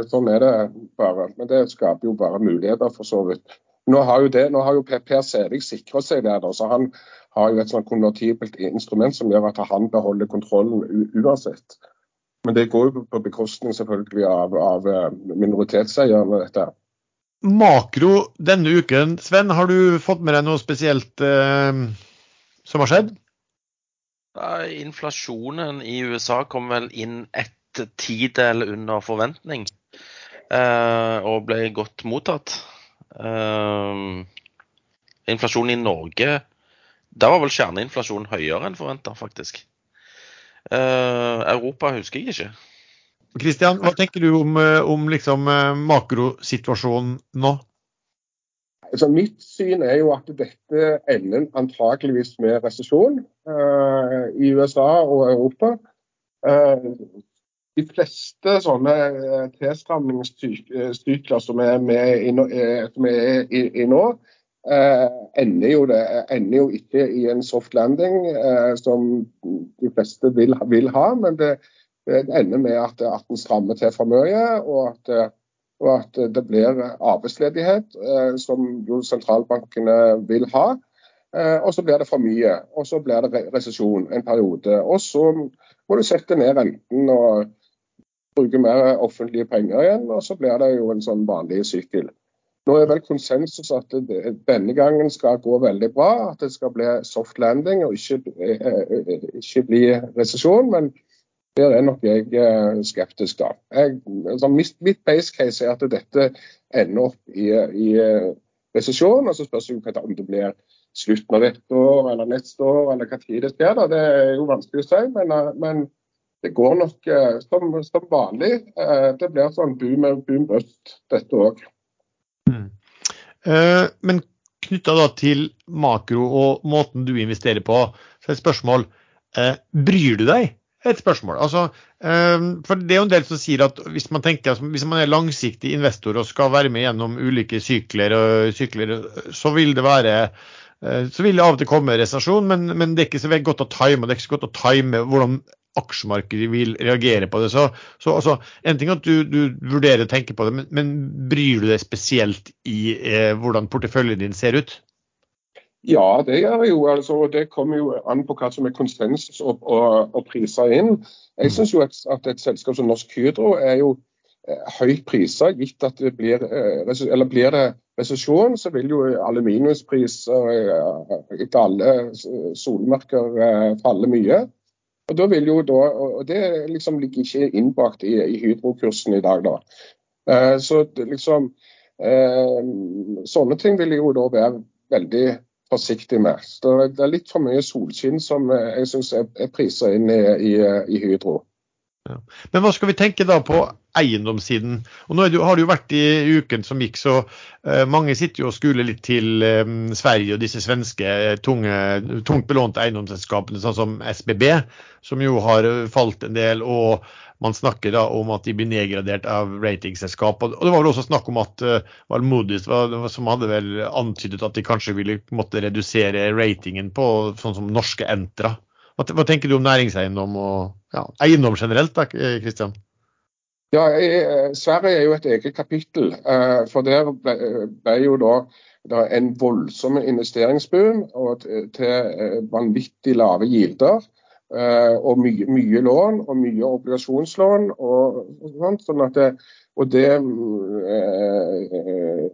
Sånn er det bare. Men det skaper jo bare muligheter, for så vidt. Nå har jo, det, nå har jo Per Sævik sikra seg da, så han har jo et sånn konvertibelt instrument som gjør at han beholder kontrollen uansett. Men det går jo på bekostning selvfølgelig av, av eh, minoritetseierne. dette. Makro denne uken, Sven, har du fått med deg noe spesielt eh, som har skjedd? Inflasjonen i USA kom vel inn et tidel under forventning eh, og ble godt mottatt. Eh, inflasjonen i Norge Der var vel kjerneinflasjonen høyere enn forventa, faktisk. Uh, Europa husker jeg ikke. Kristian, hva tenker du om, eh, om liksom, eh, makrosituasjonen nå? Altså, mitt syn er jo at dette ender antakeligvis med resesjon uh, i USA og Europa. Uh, de fleste sånne tilstramningssykler som er med i, som er i, i nå, Eh, ender jo, det, ender jo ikke i en soft landing, eh, som de fleste vil, vil ha. Men det, det, ender med at, at den strammer til for mye, og at, og at det blir arbeidsledighet, eh, som jo sentralbankene vil ha. Og så blir det for mye, og så blir det resesjon en periode. Og så må du sette ned renten og bruke mer offentlige penger igjen, og så blir det jo en sånn vanlig sykkel. Nå er vel konsensus at det, denne gangen skal gå veldig bra, at det skal bli soft landing og ikke, eh, ikke bli resesjon. Men der er nok jeg eh, skeptisk, da. Jeg, altså mitt, base case er at dette ender opp i, i eh, resesjon. Og så spørs det om det blir slutten av dette år eller neste år, eller hva tid det skjer. Det er jo vanskelig å si. men, men det går nok som, som vanlig. Det blir sånn boom, boom bust dette òg. Mm. Uh, men knytta til makro og måten du investerer på, så er et spørsmål uh, Bryr du deg? et spørsmål. Altså, um, for Det er jo en del som sier at hvis man tenker, altså, hvis man er langsiktig investor og skal være med gjennom ulike sykler, og sykler så vil det være så vil det av og til komme resesjon, men, men, det er ikke så godt å time. Det er ikke så godt å time hvordan aksjemarkedet vil reagere på det. Så, så altså, En ting er at du, du, vurderer å tenke på det, men, men bryr du deg spesielt i eh, hvordan porteføljen din ser ut? Ja, det gjør jeg jo. altså Det kommer jo an på hva som er konsensus og, og, og priser inn. Jeg syns jo at, at, et selskap som Norsk Hydro er jo eh, høyt priser, gitt at det blir, eh, eller blir det resesjon, så vil jo aluminiumspriser eh, etter alle solmerker falle mye. Og da vil jo da, og Det liksom ligger ikke innbakt i, i Hydro-kursen i dag. da. Eh, så liksom eh, Sånne ting vil jeg jo da være veldig forsiktig med. Så det er litt for mye solskinn som eh, jeg syns er, er prisa inn i, i, i Hydro. Ja. Men hva skal vi tenke da på eiendomssiden? Og nå det, har det jo vært i uken som gikk, så uh, mange sitter jo og skuler litt til um, Sverige og disse svenske tunge, tungt belånte eiendomsselskapene, sånn som SBB, som jo har falt en del. og man snakker da om at de blir nedgradert av ratingselskap. Og det var vel også snakk om at uh, var var, som hadde vel antydet at de kanskje ville måtte redusere ratingen på sånn som norske Entra. Hva, tenker du om næringseiendom og ja, eiendom generelt, da, Kristian? Ja, Sverige er jo et eget kapittel. Eh, for der ble jo da en voldsom investeringsboom og til eh, vanvittig lave gilder. Eh, og mye, mye, lån og mye obligasjonslån. Og, sånt, sånn at det, og det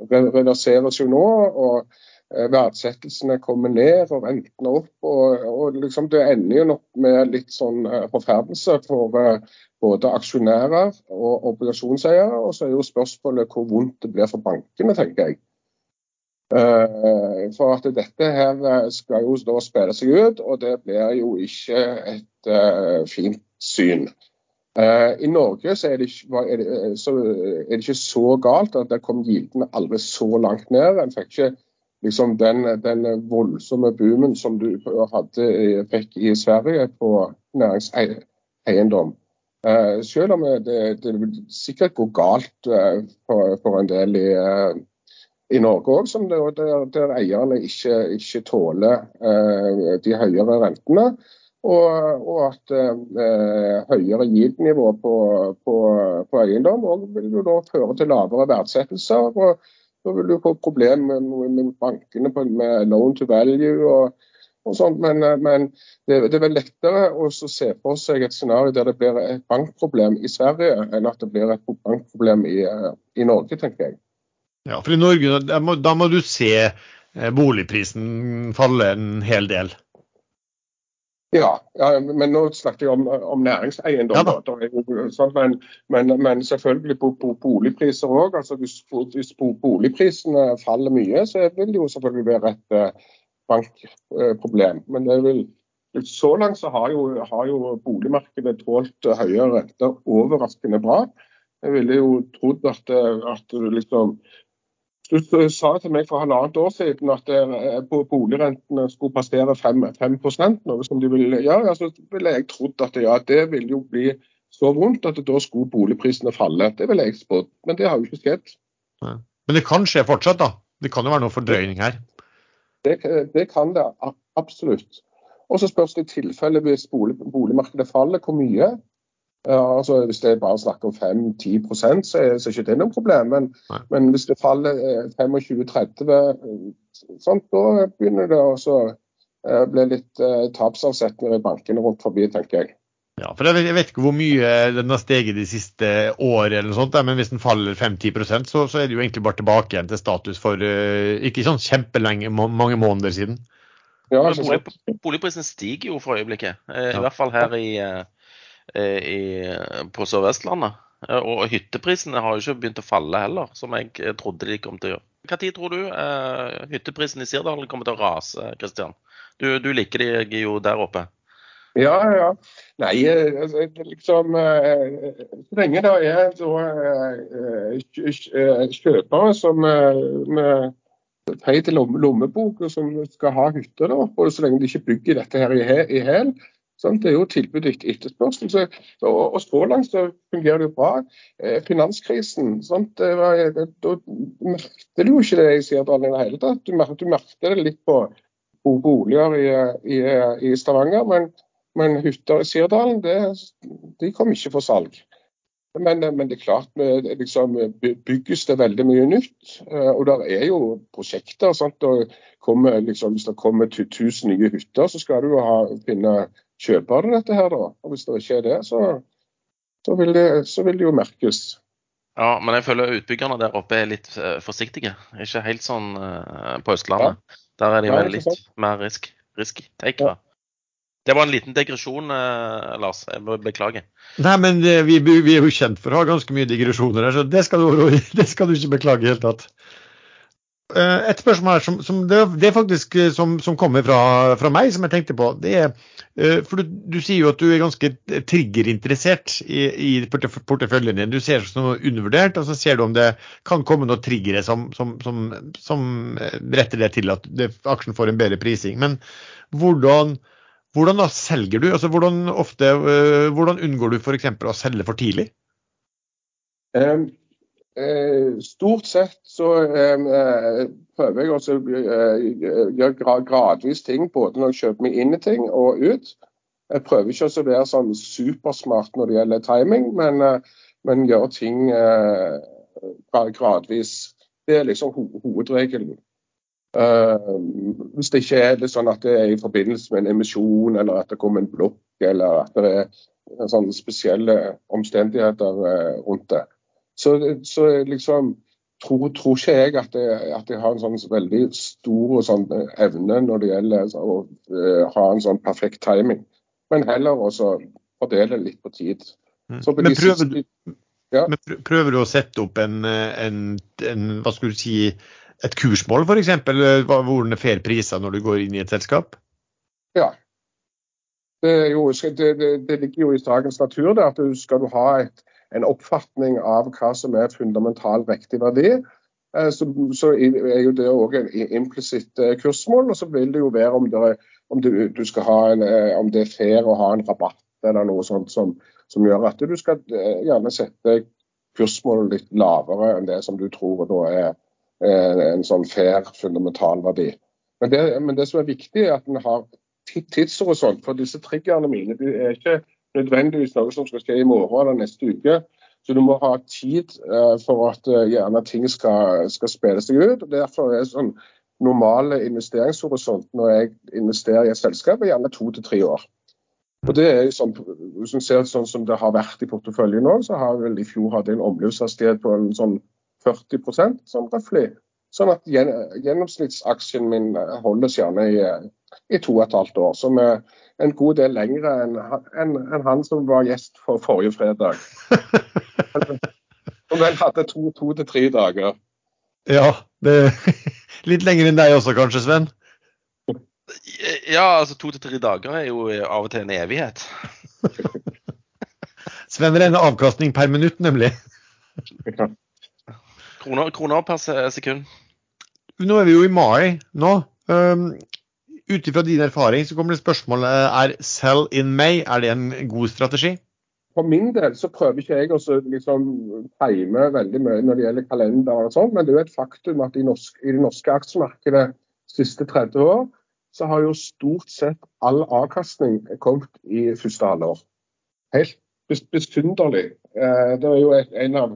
reverseres jo nå. og Verdsettelsene kommer ned og rentene opp. og, og liksom Det ender jo nok med litt sånn eh, forferdelse for eh, både aksjonærer og obligasjonseiere. Og så er jo spørsmålet hvor vondt det blir for bankene, tenker jeg. Eh, for at dette her eh, skal jo da spille seg ut, og det blir jo ikke et fint syn. I Norge så er, det ikke, er, det, så er, det ikke, så galt at der kom gildene aldri så langt ned. En fikk ikke liksom den, den voldsomme boomen som du hadde, fikk i Sverige på næringseiendom. Uh, selv om det, det sikkert går galt for, for en del i i Norge òg, der, der, eierne ikke, ikke tåler eh, de høyere rentene. Og, og at eh, høyere gild-nivå på, på, på, eiendom vil jo da føre til lavere verdsettelser. og Da vil du få problemer med, med, bankene med loan to value og, og sånt. Men, men det, det, er vel lettere å se for seg et scenario der det blir et bankproblem i Sverige, enn at det blir et bankproblem i, i Norge, tenker jeg. Ja, for i Norge da må, da må du se eh, boligprisen falle en hel del. Ja, ja, men nå snakker jeg om, om næringseiendom. Ja, sånn, men, men, men, selvfølgelig på, på boligpriser òg. Altså, hvis, hvis, boligprisene faller mye, så vil det jo selvfølgelig være et eh, bankproblem. Eh, men det vil, så langt så har jo, har jo boligmarkedet tålt høyere renter overraskende bra. Jeg ville jo trodd at, at liksom, du sa til meg for halvannet år siden at eh, boligrentene skulle passere 5, 5 noe som de ville gjøre. Så ville jeg trodd at ja, det ville jo bli så vondt at da skulle boligprisene falle. Det ville jeg spådd, men det har jo ikke skjedd. Ja. Men det kan skje fortsatt, da? Det kan jo være noe fordrøyning her? Det, det kan det absolutt. Og så spørs det i tilfelle hvis bolig, boligmarkedet faller, hvor mye. Ja, altså Hvis det er bare snakk om 5-10% så er, så er ikke det noe problem. Men, men hvis det faller 25-30 eh, eh, da begynner det å eh, bli litt eh, tapsavsetninger i bankene rundt forbi, tenker jeg. Ja, for jeg vet ikke hvor mye den har steget de siste årene, eller noe sånt, men hvis den faller 5-10 så, så er det jo egentlig bare tilbake igjen til status for uh, ikke sånn kjempelenge, mange måneder siden. Ja, Boligprisen stiger jo for øyeblikket, i ja. hvert fall her i uh i, på Sør-Vestlandet. Eh, og hytteprisene har jo ikke begynt å falle heller, som jeg eh, trodde de kom til å gjøre. Tid tror du eh, hytteprisen i Sirdal kommer til å rase, Kristian? Du, du, liker de jo der oppe. Ja, ja. Nei, altså, liksom Så lenge det er så, kjøpere som med feit lommebok og som skal ha hytter der og så lenge de ikke bygger dette her i hæl, Sant? Det er jo tilbud etter etterspørsel. Så, og, og så langt så fungerer det jo bra. Eh, finanskrisen, sånn, Det var, det, da merket du jo ikke det i Sirdalen i det hele tatt. Du, du merket det litt på, boliger i, i, i Stavanger, men, men hytter i Sirdalen det, de kom ikke for salg. Men, men, det er klart, liksom, bygges det veldig mye nytt. Eh, og det er jo prosjekter. Sant? Kommer, liksom, hvis det kommer 1000 nye hytter, så skal du jo ha, finne kjøpere du dette. her da. Og Hvis det ikke er det, så, så, vil, det, så vil det jo merkes. Ja, men jeg føler utbyggerne der oppe er litt uh, forsiktige. Ikke helt sånn uh, på Østlandet. Ja. Der er de vel litt mer risk, risk takere. Ja. Det var en liten digresjon, eh, Lars. Jeg beklager. Nei, men eh, vi, vi, er jo kjent for å ha ganske mye digresjoner her, så det skal du, det skal du ikke beklage i det hele tatt. Eh, et spørsmål her som, som det, er faktisk eh, som, som kommer fra, fra, meg, som jeg tenkte på. det er, eh, for du, du, sier jo at du er ganske triggerinteressert i, i porteføljen din. Du ser det som undervurdert, og så ser du om det kan komme noen triggere som, som, retter det til at det, aksjen får en bedre prising. Men hvordan hvordan da selger du? Altså, hvordan, ofte, hvordan unngår du f.eks. å selge for tidlig? Um, stort sett så um, uh, prøver jeg også å gjøre gradvis ting, både når jeg kjøper meg inn i ting og ut. Jeg prøver ikke å være sånn supersmart når det gjelder timing, men, men gjøre ting gradvis. Det er liksom ho hovedregelen. Hvis det ikke er det sånn at det er i forbindelse med en emisjon, eller at det kommer en blokk, eller at det er sånne spesielle omstendigheter rundt det. Så, så liksom tror, tror, ikke jeg at, det, at jeg har en sånn veldig stor sånn, evne når det gjelder så, å uh, ha en sånn perfekt timing. Men heller også fordele litt på tid. Så, På men, prøver, siste, ja. men prøver du å sette opp en, en, en hva skulle du si, et kursmål f.eks.? Hvordan er fair priser når du går inn i et selskap? Ja. Det, jo, det, det, det ligger jo i sakens natur det at du skal du ha et, en oppfatning av hva som er fundamental riktig verdi, eh, så, så, er jo det òg en implisitt eh, kursmål. Og så vil det jo være om, det, om, du, du en, eh, om, det er fair å ha en rabatt eller noe sånt som, som gjør at du skal gjerne sette kursmålet litt lavere enn det som du tror da er Eh, en sånn fair, fundamental verdi. Men det, men det som er viktig, er at en har tidshorisont. For disse triggerne mine de er ikke nødvendigvis noe som skal skje i morgen eller neste uke. Så du må ha tid uh, for at uh, gjerne ting skal, skal spille seg ut. og Derfor er sånn normale investeringshorisont når jeg investerer i et selskap, er gjerne to til tre år. Og det er sånn, du ser sånn som det har vært i porteføljen nå, så har vel i fjor hatt en omløpshastighet på en sånn 40% sånn røftlig. Sånn at gjennomsnittsaksjen min eh, holdes gjerne i, i to og et halvt år. Som er en god del lengre enn en, en han som var gjest for forrige fredag. Som vel hadde to, to til tre dager. Ja, det litt lenger enn deg også kanskje, Sven? Ja, altså to til tre dager er jo av og til en evighet. Sven regner avkastning per minutt, nemlig. Kroner, kroner per sekund. Nå er vi jo i mai nå. Um, Ut ifra din erfaring så kommer det spørsmålet er sell in May er det en god strategi? For min del så prøver ikke jeg å liksom time veldig mye når det gjelder kalender, og sånt, men det er jo et faktum at i, norsk, i det norske aksjemarkedet de siste 30 år så har jo stort sett all avkastning kommet i første halvår. Helt besynderlig. Eh, det er jo en av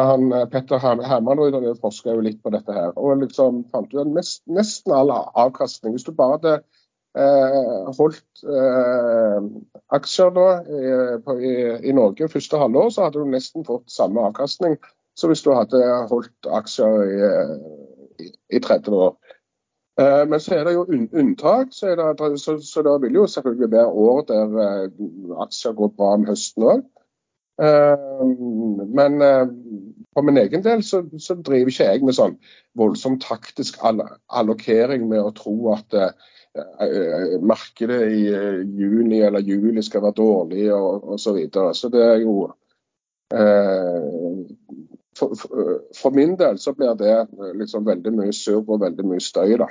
han, eh, Petter Hermanrud forska jo litt på dette her, og liksom fant ut at mest, nesten all avkastning Hvis du bare hadde eh, holdt eh, aksjer da, i, på, i, i, Norge første halvår, så hadde du nesten fått samme avkastning som hvis du hadde holdt aksjer i, i, i 30 år. Eh, men så er det jo un unntak, så, det, så, så det vil jo selvfølgelig være år der eh, aksjer går bra om høsten òg. Eh, men på for min egen del så, så, driver ikke jeg med sånn voldsom taktisk allokering med å tro at uh, markedet i juni eller juli skal være dårlig og osv. Så, videre. så det er jo for, for, for, min del så blir det liksom veldig mye surr og veldig mye støy. da.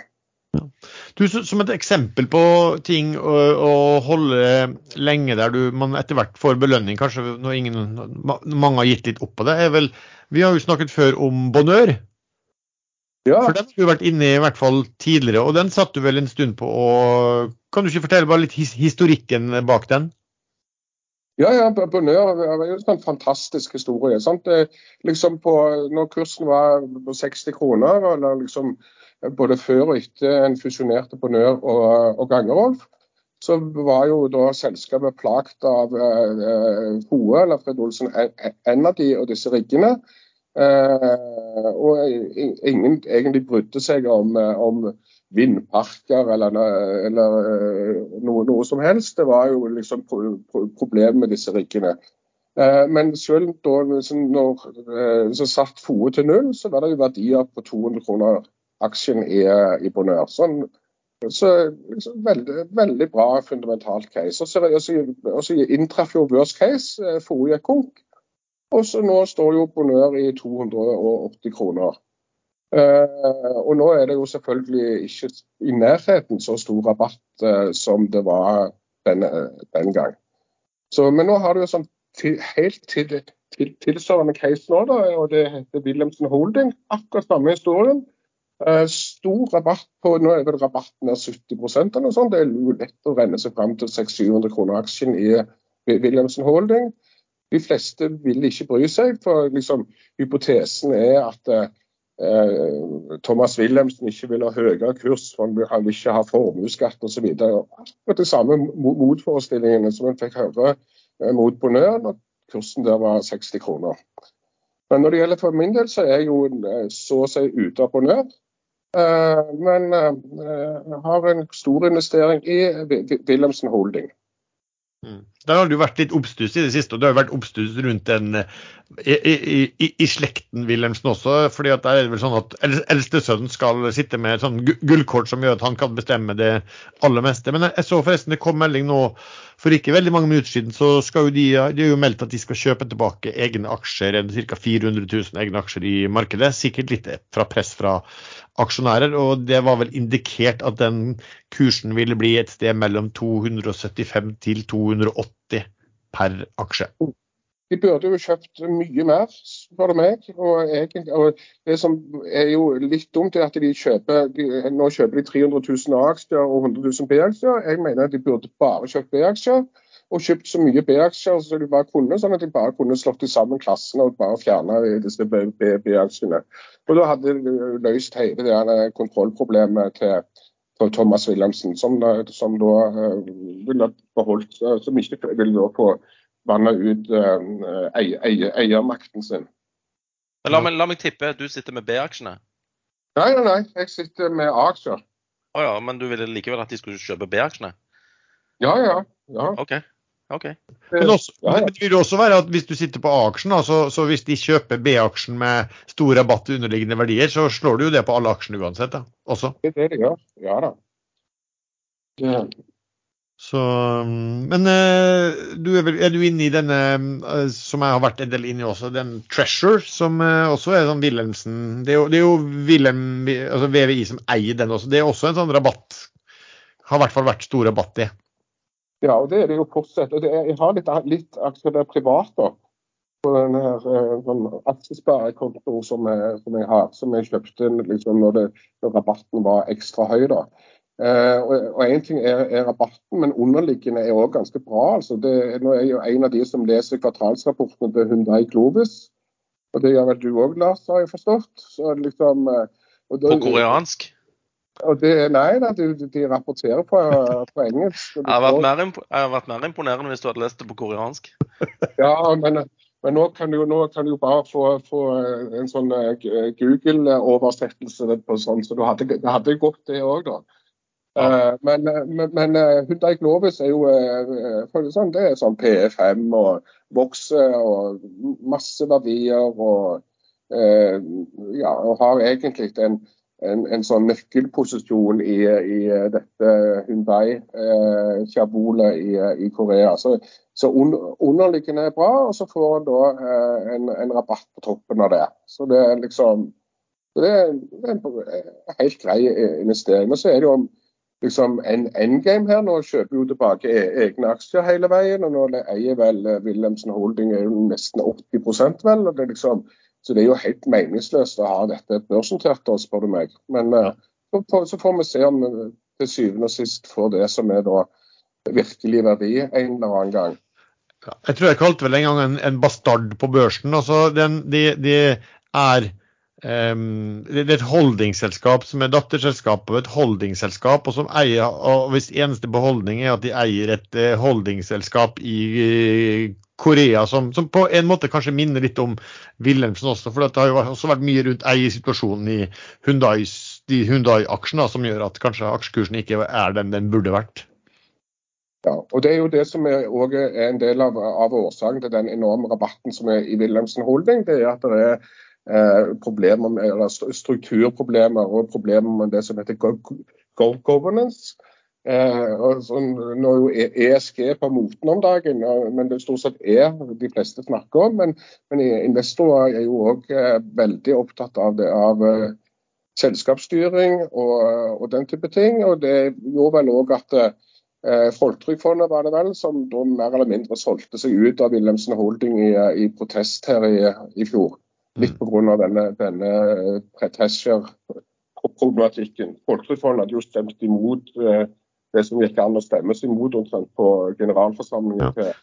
Du, Som et eksempel på ting å, å holde lenge der du, man etter hvert får belønning, kanskje når ingen, mange har gitt litt opp på det, er vel Vi har jo snakket før om Bonheur. Ja. For den har du vært inne i i hvert fall tidligere, og den satt du vel en stund på. og Kan du ikke fortelle bare litt his historikken bak den? Ja, ja, Bonheur er jo en fantastisk historie. sant? Liksom på, når kursen var på 60 kroner, eller liksom både før og etter en fusjonerte Bonheur og, og Gangerolf, så var jo da selskapet plagt av eh, Hoe, eller Fred Olsen Energy og disse riggene. Eh, og ingen egentlig brydde seg om, om vindparker eller, eller eh, noe, noe, som helst. Det var jo liksom pro, pro, problem med disse riggene. Eh, men selv da liksom, når eh, så satt FOE til null, så var det jo verdier på 200 kroner aksjen i, i Bonheur. Sånn, så, så veldig, veldig, bra fundamentalt case. Og så, og så inntraff jo worst case, for forrige konk. Og så nå står jo Bonheur i 280 kroner. Uh, og nå er det jo selvfølgelig ikke i nærheten så stor rabatt uh, som det var denne, den gang. Så, men nå har du jo sånn til, helt til, til, tilsvarende case nå, da, og det heter Wilhelmsen Holding. Akkurat samme historien. Uh, stor rabatt på Nå er vel rabatten er 70 eller noe sånt. Det er jo lett å renne seg fram til 600-700 kroner aksjen i Williamson Holding. De fleste vil ikke bry seg, for liksom, hypotesen er at eh, Thomas Wilhelmsen ikke vil ha høyere kurs, for han vil ikke ha formuesskatt osv. Akkurat de samme motforestillingene som en fikk høre uh, mot Bonør når kursen der var 60 kroner. Men når det gjelder for min del, så er jeg jo så å si ute av Bonheur. Eh, men eh, har en stor investering i Wilhelmsen Holding. Mm. Der har du vært litt oppstuss i det siste, og du har vært oppstuss rundt den i, i, i, i, slekten Wilhelmsen også. fordi at der er det vel sånn at Eldstesønnen skal sitte med et sånn gullkort som gjør at han kan bestemme det aller meste. Men jeg så forresten det kom melding nå for ikke veldig mange minutter siden, så skal jo de, de har jo meldt at de skal kjøpe tilbake egne aksjer, ca. 400 000 egne aksjer i markedet. Sikkert litt fra press fra aksjonærer. Og det var vel indikert at den kursen ville bli et sted mellom 275 til 280 per aksje. De burde jo kjøpt mye mer, spør du meg. Og, egentlig, og, Det som er jo litt dumt, er at de kjøper de, nå kjøper de 300 000 A-aksjer og 100 000 B-aksjer. Jeg mener at de burde bare kjøpt B-aksjer. Og kjøpt så mye B-aksjer som de bare kunne, sånn at de bare kunne slått sammen klassene og bare fjerna disse B-aksjene. Og Da hadde de løst hele det kontrollproblemet til, til Thomas Wilhelmsen, som, som da uh, ville beholdt, som ikke ville få vanna ut uh, eiermakten sin. La meg, la meg, tippe, du sitter med B-aksjene? Nei, nei, nei, jeg sitter med A-aksjer. Å oh, ja, men du ville likevel at de skulle kjøpe B-aksjene? Ja, ja. ja. OK. Ok. Men også, ja, ja. Det betyr også være at hvis du sitter på A-aksjen, så, så, hvis de kjøper B-aksjen med stor rabatt til underliggende verdier, så slår du jo det på alle aksjene uansett, da, også? Det er det de gjør, ja da. Ja. så, men eh, du er, vel, er, du inne i denne, eh, som jeg har vært en del inne i også, den Treasure, som eh, også er sånn Wilhelmsen Det er jo, det er jo Wilhelm, altså VVI som eier den også. Det er også en sånn rabatt. Har i hvert fall vært stor rabatt i. Ja, og det er det jo fortsatt. Og Jeg har litt, litt aksjer der privat da, på den her sånn aksjesparekonto som, som, jeg har, som jeg kjøpte liksom, når, det, når rabatten var ekstra høy. da. Uh, og Én ting er, er, rabatten, men underliggende er òg ganske bra. altså det, Nå er jeg jo en av de som leser kvartalsrapportene til Hundai Globus. Og det gjør vel du òg, Lars, har jeg forstått. Så liksom, uh, da, på koreansk? Og det, nei de, de rapporterer på, på engelsk. Jeg har vært mer, imponerende hvis du hadde lest det på koreansk. ja, men, men nå, kan du, nå kan du bare få, få en sånn Google-oversettelse på sånn, så du hadde, det hadde gått, det òg, da. Uh, men, men, men Hyundai Glovis er jo sånn, det er sånn PE5 og vokser og masse verdier. Og, ja, og har egentlig en, en, en sånn nøkkelposisjon i, i dette Hyundai-kjabolet i, i, Korea. Så, så underliggende er bra, og så får en da en, en rabatt på toppen av det. Så det er liksom Det er en helt grei investering. Men så er det jo liksom en endgame her. Nå kjøper jo tilbake e-, egne aksjer hele veien. og Nå eier vel Wilhelmsen Holding er jo nesten 80 vel. og det er liksom, Så det er jo helt meningsløst å ha dette børsnotert, spør du meg. Men så får vi se om vi til syvende og sist får det som er da virkelig verdi en eller annen gang. Jeg tror jeg kalte vel en gang en, en bastard på børsen. altså den, de, de er um, det er et holdingselskap som er datterselskap av et holdingselskap, og som eier, og hvis eneste beholdning er at de eier et uh, holdingselskap i Korea, som, som, på en måte kanskje minner litt om Wilhelmsen også. For det har jo også vært mye rundt eiersituasjonen i Hyundai, de Hyundai-aksjene som gjør at kanskje aksjekursen ikke er den den burde vært. Ja, og Det er jo det som er, er en del av, av, årsaken til den enorme rabatten som er i Wilhelmsen Holding. Det er at det er eh, strukturproblemer og problemer med det som heter go governance. Eh, og så, nå er jo ESG e på moten om dagen, men det stort sett er de fleste snakker om. Men, men investorer er jo òg eh, veldig opptatt av det. av eh, selskapsstyring og, og, den type ting. og Det gjorde vel òg at eh, Folketrygdfondet var det vel, som da mer eller mindre solgte seg ut av Wilhelmsen Holding i, i protest her i, i fjor. Litt pga. denne, denne pretesher-problematikken. Folketrygdfondet hadde jo stemt imot eh, det som gikk an å stemmes imot omtrent på generalforsamlingen. Ja.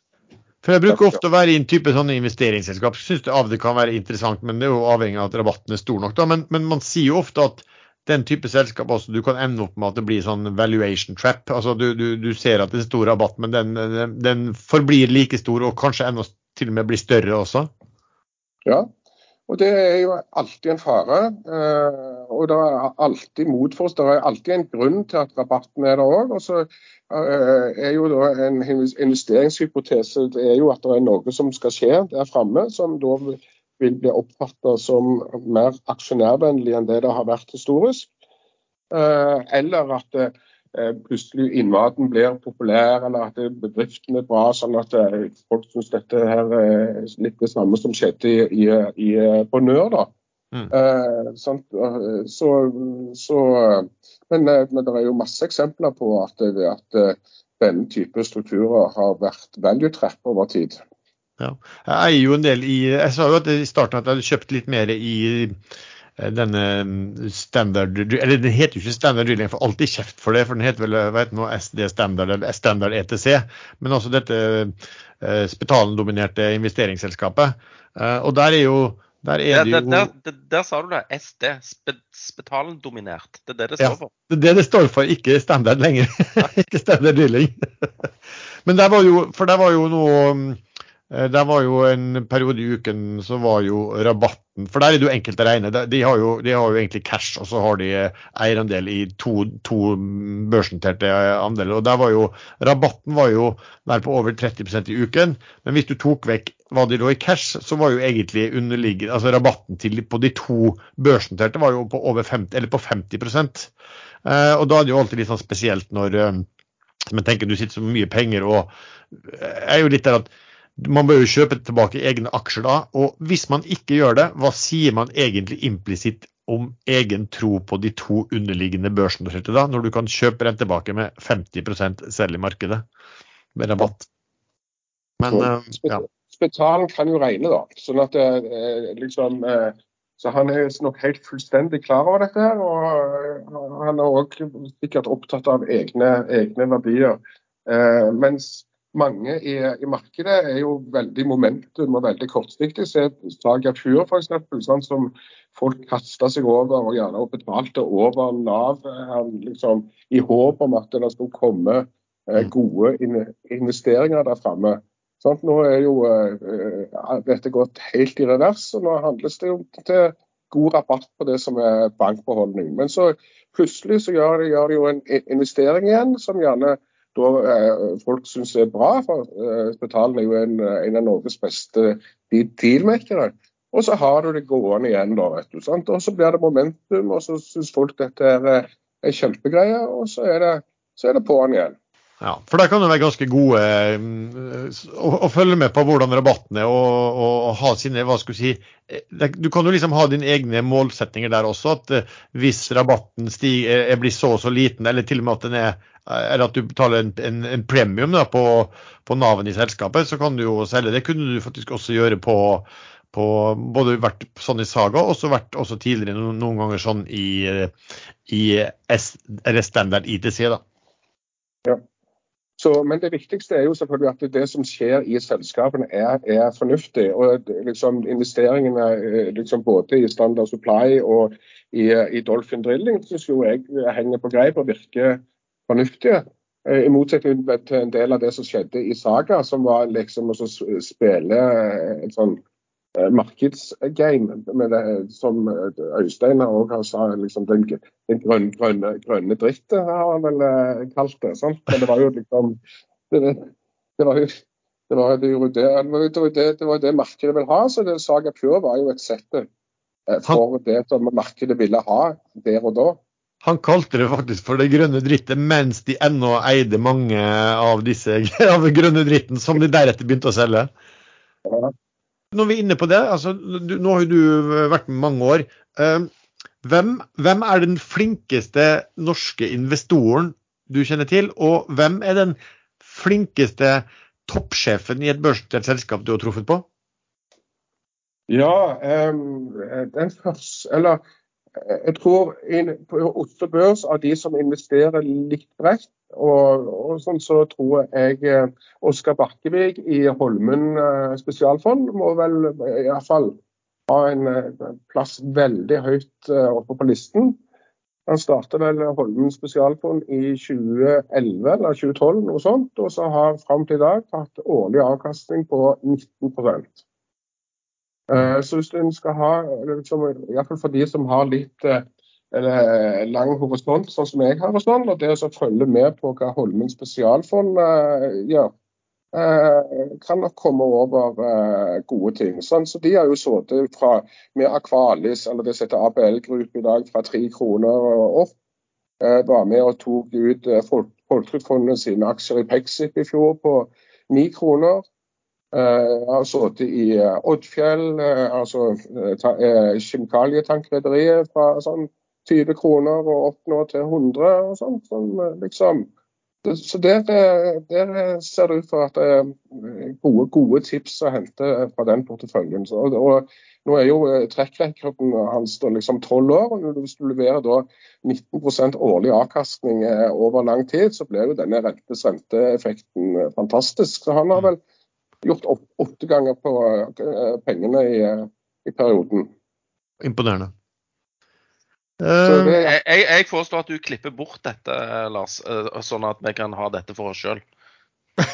til for Jeg bruker ofte å være i en type sånne investeringsselskap. Syns det av til kan være interessant, men det er jo avhengig av at rabatten er stor nok. da, men, men man sier jo ofte at den type selskap også, du kan ende opp med at det blir sånn valuation trap. altså Du, du, du ser at det er stor rabatt, men den, den, den, forblir like stor og kanskje enda til og med blir større også. Ja, og det er jo alltid en fare. Eh, og det er alltid motforst. Det er alltid en grunn til at rabatten er der òg. Og så eh, er jo da en investeringshypotese det er jo at det er noe som skal skje der framme, som da vil bli oppfatta som mer aksjonærvennlig enn det det har vært historisk. Eh, eller at plutselig innmaten blir populær, eller at bedriften er bra, sånn at eh, folk syns dette her er litt det samme som skjedde i, i, på Nør. da. Mm. Eh, så, så, men, men, det er jo masse eksempler på at, at denne type strukturer har vært value trap over tid. Ja. Jeg eier jo en del i Jeg sa jo at i starten at jeg hadde kjøpt litt mer i eh, denne mm, standard Eller den heter jo ikke standard drilling, for alltid kjeft for det. For den heter vel vet heter noe, SD standard eller standard ETC. Men også dette eh, Spetalen-dominerte investeringsselskapet. Eh, og der er jo der, er det jo... Der, der, der, sa du det. SD. Spe, Spetalen-dominert. Det er det det står for. Ja, det er det det står for, ikke standard lenger. ikke standard drilling. Men der var jo, for der var jo noe mm, Eh, var jo en periode i uken så var jo rabatten For der er det jo enkelt å regne. De har jo, de har jo egentlig cash, og så har de eierandel i to, to børsnoterte andeler. Og der var jo Rabatten var jo nær på over 30% i uken. Men hvis du tok vekk hva de lå i cash, så var jo egentlig underliggende Altså rabatten til, på de to børsnoterte var jo på over 50, eller på 50 eh, Og da er det jo alltid litt sånn spesielt når eh, Men tenker du sitter så mye penger og er jo litt der at man bør jo kjøpe tilbake egne aksjer da. Og hvis man ikke gjør det, hva sier man egentlig implisitt om egen tro på de to underliggende børsene da, når du kan kjøpe den tilbake med 50 selv i markedet med rabatt? Men, uh, ja. Spetalen kan jo regne, da. sånn at uh, liksom uh, så Han er nok helt fullstendig klar over dette. her, og Han er òg sikkert opptatt av egne, egne verdier. mens mange i, i, markedet er jo veldig momentum og veldig kortsiktig. Se Saga Pure f.eks., sånn som folk kasta seg over og gjerne betalte over Nav eh, liksom, i håp om at det skulle komme eh, mm. gode investeringer der framme. Sånn, nå er jo uh, dette gått helt i revers, og nå handles det jo til god rabatt på det som er bankbeholdning. Men så plutselig så gjør de, gjør de jo en investering igjen som gjerne da eh, folk syns er bra. for eh, Spetalen er jo en, en, av Norges beste dealmakere. Og så har du det gående igjen, da, vet du. Sant? Og så blir det momentum, og så syns folk dette er, er kjempegreie, og så er det, så er det på'n igjen. Ja, for der kan det være ganske gode å, å følge med på hvordan rabatten er og, og, ha sine hva skal Du si, eh, du kan jo liksom ha dine egne målsetninger der også. at eh, Hvis rabatten stiger, er, blir så og så liten, eller til og med at den er eller at du betaler en, en, en premium da, på, på Nav-en i selskapet, så kan du jo selge. Det kunne du faktisk også gjøre på, på både vært sånn i Saga og også vært også tidligere noen, noen ganger sånn i, i S, eller standard ITC. da. Så, men det viktigste er jo selvfølgelig at det som skjer i selskapene er, er fornuftig. og liksom Investeringene eh, liksom både i Standard Supply og i, i Dolphin Drilling synes jo jeg henger på greip og virker fornuftige. Eh, I motsetning til en del av det som skjedde i Saga, som var liksom å spille en sånn eh, markedsgame med det, som Øystein òg har sa, liksom den, den grønne, grønne, grønne drittet, har han vel eh, kalt det. Sant? Men det var jo liksom Det, det var jo det var, det, var det, det, var det, markedet ville ha. Så det, Saga Pure var jo et sett eh, for det som markedet ville ha der og da. Han kalte det faktisk for det grønne drittet mens de ennå eide mange av disse av grønne dritten som de deretter begynte å selge. Ja. Når vi er inne på det, altså, du, nå har jo du vært med mange år. Eh, hvem, hvem er den flinkeste norske investoren du kjenner til, og hvem er den flinkeste toppsjefen i et børsdelt selskap du har truffet på? Ja, em, den første Eller eh, jeg tror på Oslo Børs av de som investerer litt bredt, og, og sånn, så tror jeg eh, Oskar Bakkevig i Holmen eh, spesialfond må vel eh, iallfall ha en plass veldig høyt oppe på listen. Han startet vel Holmen spesialfond i 2011 eller 2012, noe sånt, og så har fram til i dag hatt årlig avkastning på 19 Eh, Så hvis en skal ha, liksom, iallfall for de som har litt eller lang horisont, sånn som jeg har horisont, og det å følge med på hva Holmen spesialfond eh, gjør, eh, kan nok komme over eh, gode ting. Sånn, så De har jo sittet fra med Akvalis, eller det heter ABL Group i dag, fra tre kroner og opp. Eh, var med og tok ut eh, Folketrygdfondet sine aksjer i Pexip i fjor på ni kroner. Uh, har sittet i eh, Oddfjell, eh, altså kjemikalietankrederiet fra sånn 20 kroner og opp nå til 100 og sånn. sånn eh, liksom. Så der, eh, der eh, ser det ut for at det er gode, gode tips å hente fra den porteføljen. Så, og, nå er jo eh, trekkrekorden hans da liksom 12 år. og Hvis du leverer da 19 årlig avkastning eh, over lang tid, så blir jo denne rentes-renteeffekten eh, fantastisk. Så han har vel gjort åtte ganger på eh, pengene i, eh, i perioden. Imponerende. Så Eh, det, Jeg, jeg, jeg foreslår at du klipper bort dette, Lars, eh, sånn at vi kan ha dette for oss sjøl.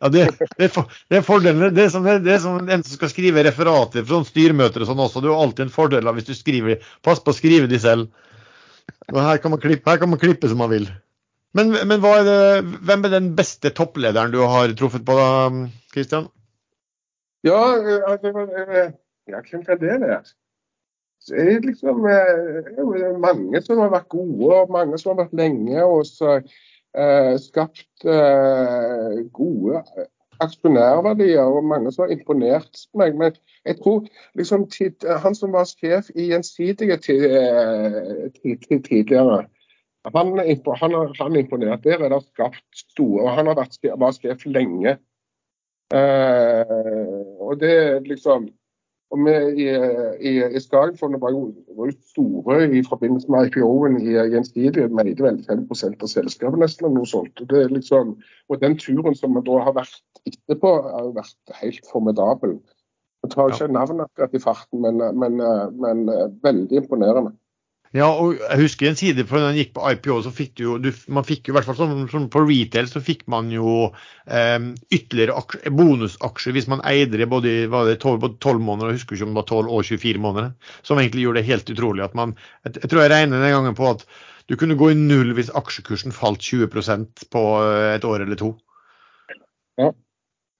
ja, det, det, for, det er fordelen. Det er som, det er som en som skal skrive referater fra styremøter og sånn også. Det er jo alltid en fordel hvis du skriver Pass på å skrive de selv. Og her kan man klippe, her kan man klippe som man vil. Men, men hva er det, hvem er den beste topplederen du har truffet på, da, Kristian? ja, altså, eh, ja, hvem kan det være? Er liksom eh, det er jo mange som har vært gode, og mange som har vært lenge og så, eh, skapt eh, gode aksjonærverdier, og mange som har imponert meg. Men jeg tror liksom tid, han som var sjef i Gjensidige ti- eh, ti- ti- tidligere, han, er han, han imponerte. imponert. Der er det skapt store og Han har vært, sjef- lenge. Eh, og det er liksom vi i, i, i Skagenfondet var jo, var jo store i forbindelse med IPO-en i Gjensidige. Vi eide vel 5 av selskapet nesten, og sånt. Og, det liksom, og den turen som vi da har vært etterpå, har jo vært helt formidabel. Jeg tar ikke navnet akkurat i farten, men, men, men veldig imponerende. Ja, og jeg husker en side for når man gikk på IPO, så fikk du jo du, Man fikk jo i hvert fall sånn, sånn på retail så fikk man jo um, ytterligere aksjer, bonusaksjer hvis man eide det både i det 12, både 12 måneder, jeg husker ikke om det var 12 og 24 måneder. Som egentlig gjorde det helt utrolig. at man, Jeg, jeg tror jeg regner den gangen på at du kunne gå i null hvis aksjekursen falt 20% på eh, et år eller to.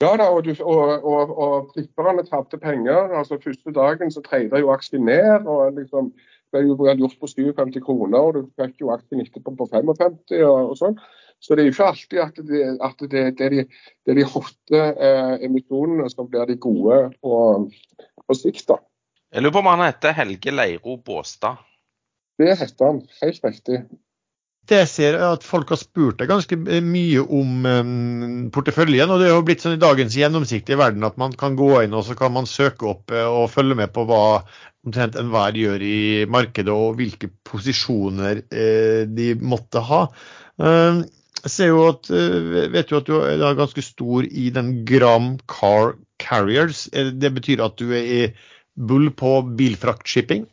Ja da, og, du, og, og, og flipperne tapte penger. altså Første dagen så treide jo aksjen ned. og liksom ble jo gjort på 57 kroner, og du fikk jo aksjen etterpå på 55 og, og sånn. Så det er jo ikke alltid at det, at det, det er de, det er de hotte eh, emisjonene som blir de gode på, på sikt. da. Jeg lurer på om han heter Helge Leiro Båstad. Det heter han. Helt riktig. Det jeg ser er at Folk har spurt deg ganske mye om um, porteføljen. og Det er jo blitt sånn i dagens gjennomsiktige verden at man kan gå inn og så kan man søke opp uh, og følge med på hva omtrent enhver gjør i markedet, og hvilke posisjoner eh, de måtte ha. Eh, jeg ser jo at, vet jo at du er ganske stor i den Gram Car Carriers. Det betyr at du er i bull på bilfraktshipping?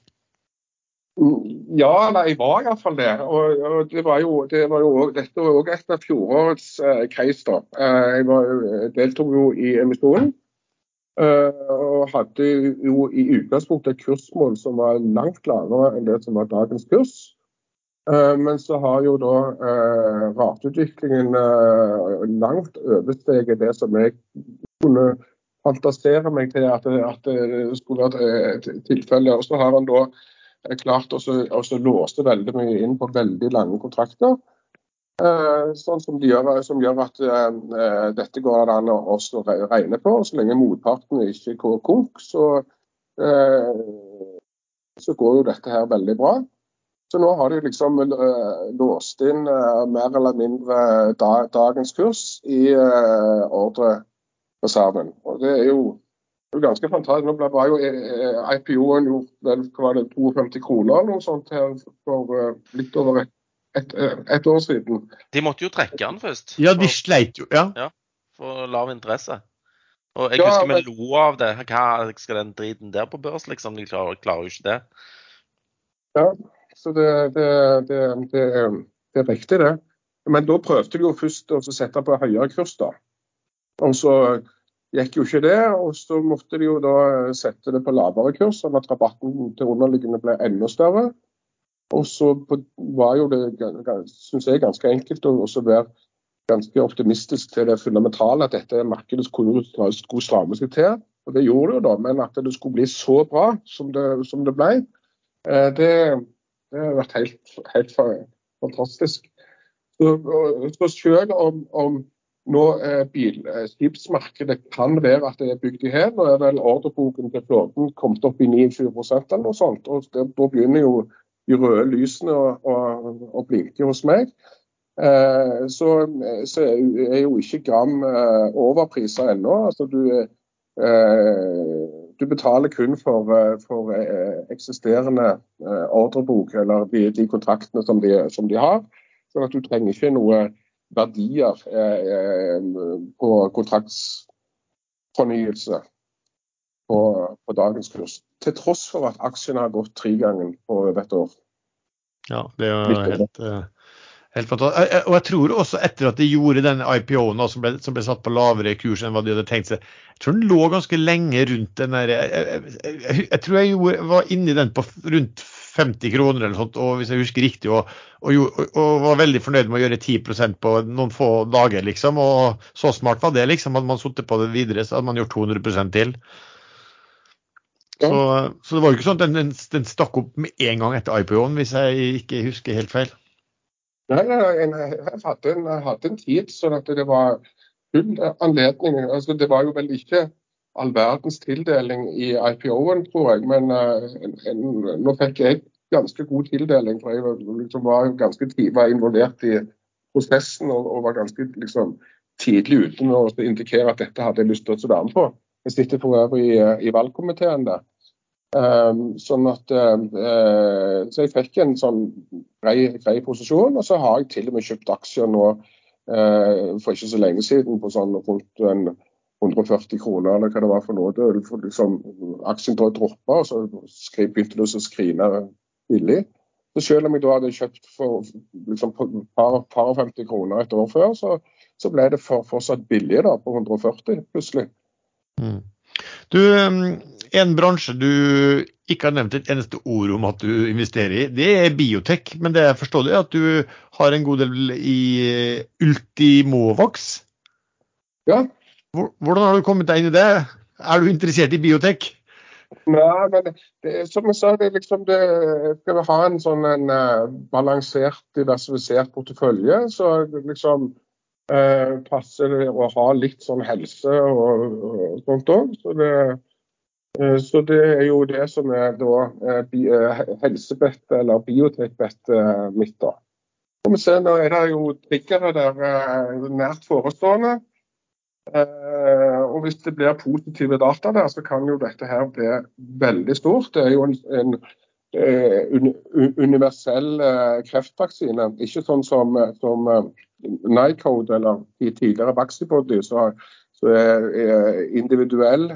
Ja, jeg var iallfall det. Og, og det var jo, det var jo, dette var òg et av fjorårets eh, case. da. Uh, jeg var, deltok jo i emisjonen. Uh, og hadde jo i utgangspunktet et kursmål som var langt lavere enn det som var dagens kurs. Uh, men så har jo da uh, rateutviklingen langt oversteget det som jeg kunne fantasere meg til at, at det skulle være tilfellet. Og så har han da klart å låse veldig mye inn på veldig lange kontrakter. Eh, sånn som, gjør, som gjør at uh, dette går an å regne på. Så lenge motparten ikke går konk, så, så, går jo dette her veldig bra. Så nå har de liksom låst inn mer eller mindre da, dagens kurs i ordrereserven. Og det er jo det er ganske fantastisk. Nå ble, var jo eh, IPO-en gjort vel hva var det, 52 kroner eller noe sånt her for litt over et, et, et, år siden. De måtte jo trekke den først. Ja, de sleit jo. Ja. ja for lav interesse. Og jeg ja, husker vi lo av det. Hva skal den driten der på børs, liksom? De klarer, klarer jo ikke det. Ja, så det, det, det, det, er riktig, det. Men da prøvde de jo først å sette på høyere kurs, da. Og så gikk jo ikke det. Og så måtte de jo da sette det på lavere kurs, sånn at rabatten til underliggende ble enda større. Og så var jo det, syns jeg, ganske enkelt å være ganske optimistisk til det fundamentale, at dette markedet skulle, skulle stramme seg til. Og det gjorde det jo da, men at det skulle bli så bra som det, som det ble, eh, det, det, har vært helt, helt fantastisk. Så, selv om, om nå eh, Bilskipsmarkedet kan være at det er bygd i hæl. Nå er vel ordreboken til flåten kommet opp i 29 eller noe sånt. og det, Da begynner jo de røde lysene og, og, og blinker hos meg. Eh, så, så, er jo ikke Gram eh, overpriser ennå. Altså, du, eh, du, betaler kun for, eh, for eh, eksisterende ordrebok, eller de, de kontraktene som de, som de har. sånn at du trenger ikke noe verdier eh, eh, på kontraktsfornyelse på, på, dagens kurs. Til tross for at aksjene har gått tre ganger på over et år. Ja, det er jo helt, eh, helt fantastisk. Og jeg tror også etter at de gjorde den IPO-en som, som, ble satt på lavere kurs enn hva de hadde tenkt seg, jeg tror den lå ganske lenge rundt den der Jeg, jeg, jeg, jeg tror jeg var inni den på rundt 50 kroner eller sånt, og hvis jeg husker riktig, og, og, og var veldig fornøyd med å gjøre 10% på noen få dager, liksom. Og så smart var det, liksom. Hadde man sittet på det videre, så hadde man gjort 200% til. Så, så, det var jo ikke sånn at den, den stakk opp med en gang etter IPO-en, hvis jeg ikke husker helt feil. Nei, nei, jeg hadde en, hadde en tid sånn at det var full anledning. Altså, det var jo vel ikke all verdens tildeling i IPO-en, tror jeg. Men uh, en, en, nå fikk jeg ganske god tildeling, for jeg liksom, var ganske var involvert i prosessen og, og var ganske liksom, tidlig ute med å indikere at dette hadde jeg lyst til å være med på. Jeg sitter for øvrig i, i valgkomiteen der. Um, sånn at, uh, så jeg fikk en sånn grei, grei, posisjon, og så har jeg til og med kjøpt aksjer nå uh, for ikke så lenge siden på sånn rundt en 140 kroner eller hva det var for noe. Liksom, aksjen droppa, og så begynte det å skrine billig. Så selv om jeg da hadde kjøpt for liksom, par, par 50 kroner et år før, så, så ble det for, fortsatt billig da, på 140 plutselig. Mm. Du, En bransje du ikke har nevnt et eneste ord om at du investerer i, det er biotek. Men det jeg forstår er at du har en god del i Ultimovax? Ja, hvordan har du kommet deg inn i det? Er du interessert i biotek? Nei, men det, som jeg sa, det liksom det, skal vi ha en sånn en, uh, balansert, diversifisert portefølje, så liksom passer det å ha litt sånn helse og, og sånt òg. Så, uh, så, det er jo det som er da helsebettet eller biotekbettet mitt. da. Og vi ser Nå er det jo triggere der nært forestående. Eh, og Hvis det blir positive data der, så kan jo dette her bli veldig stort. Det er jo en, en universell uh, kreftvaksine. Ikke sånn som, som uh, Nycode eller de tidligere Vaxibody, så, er, individuell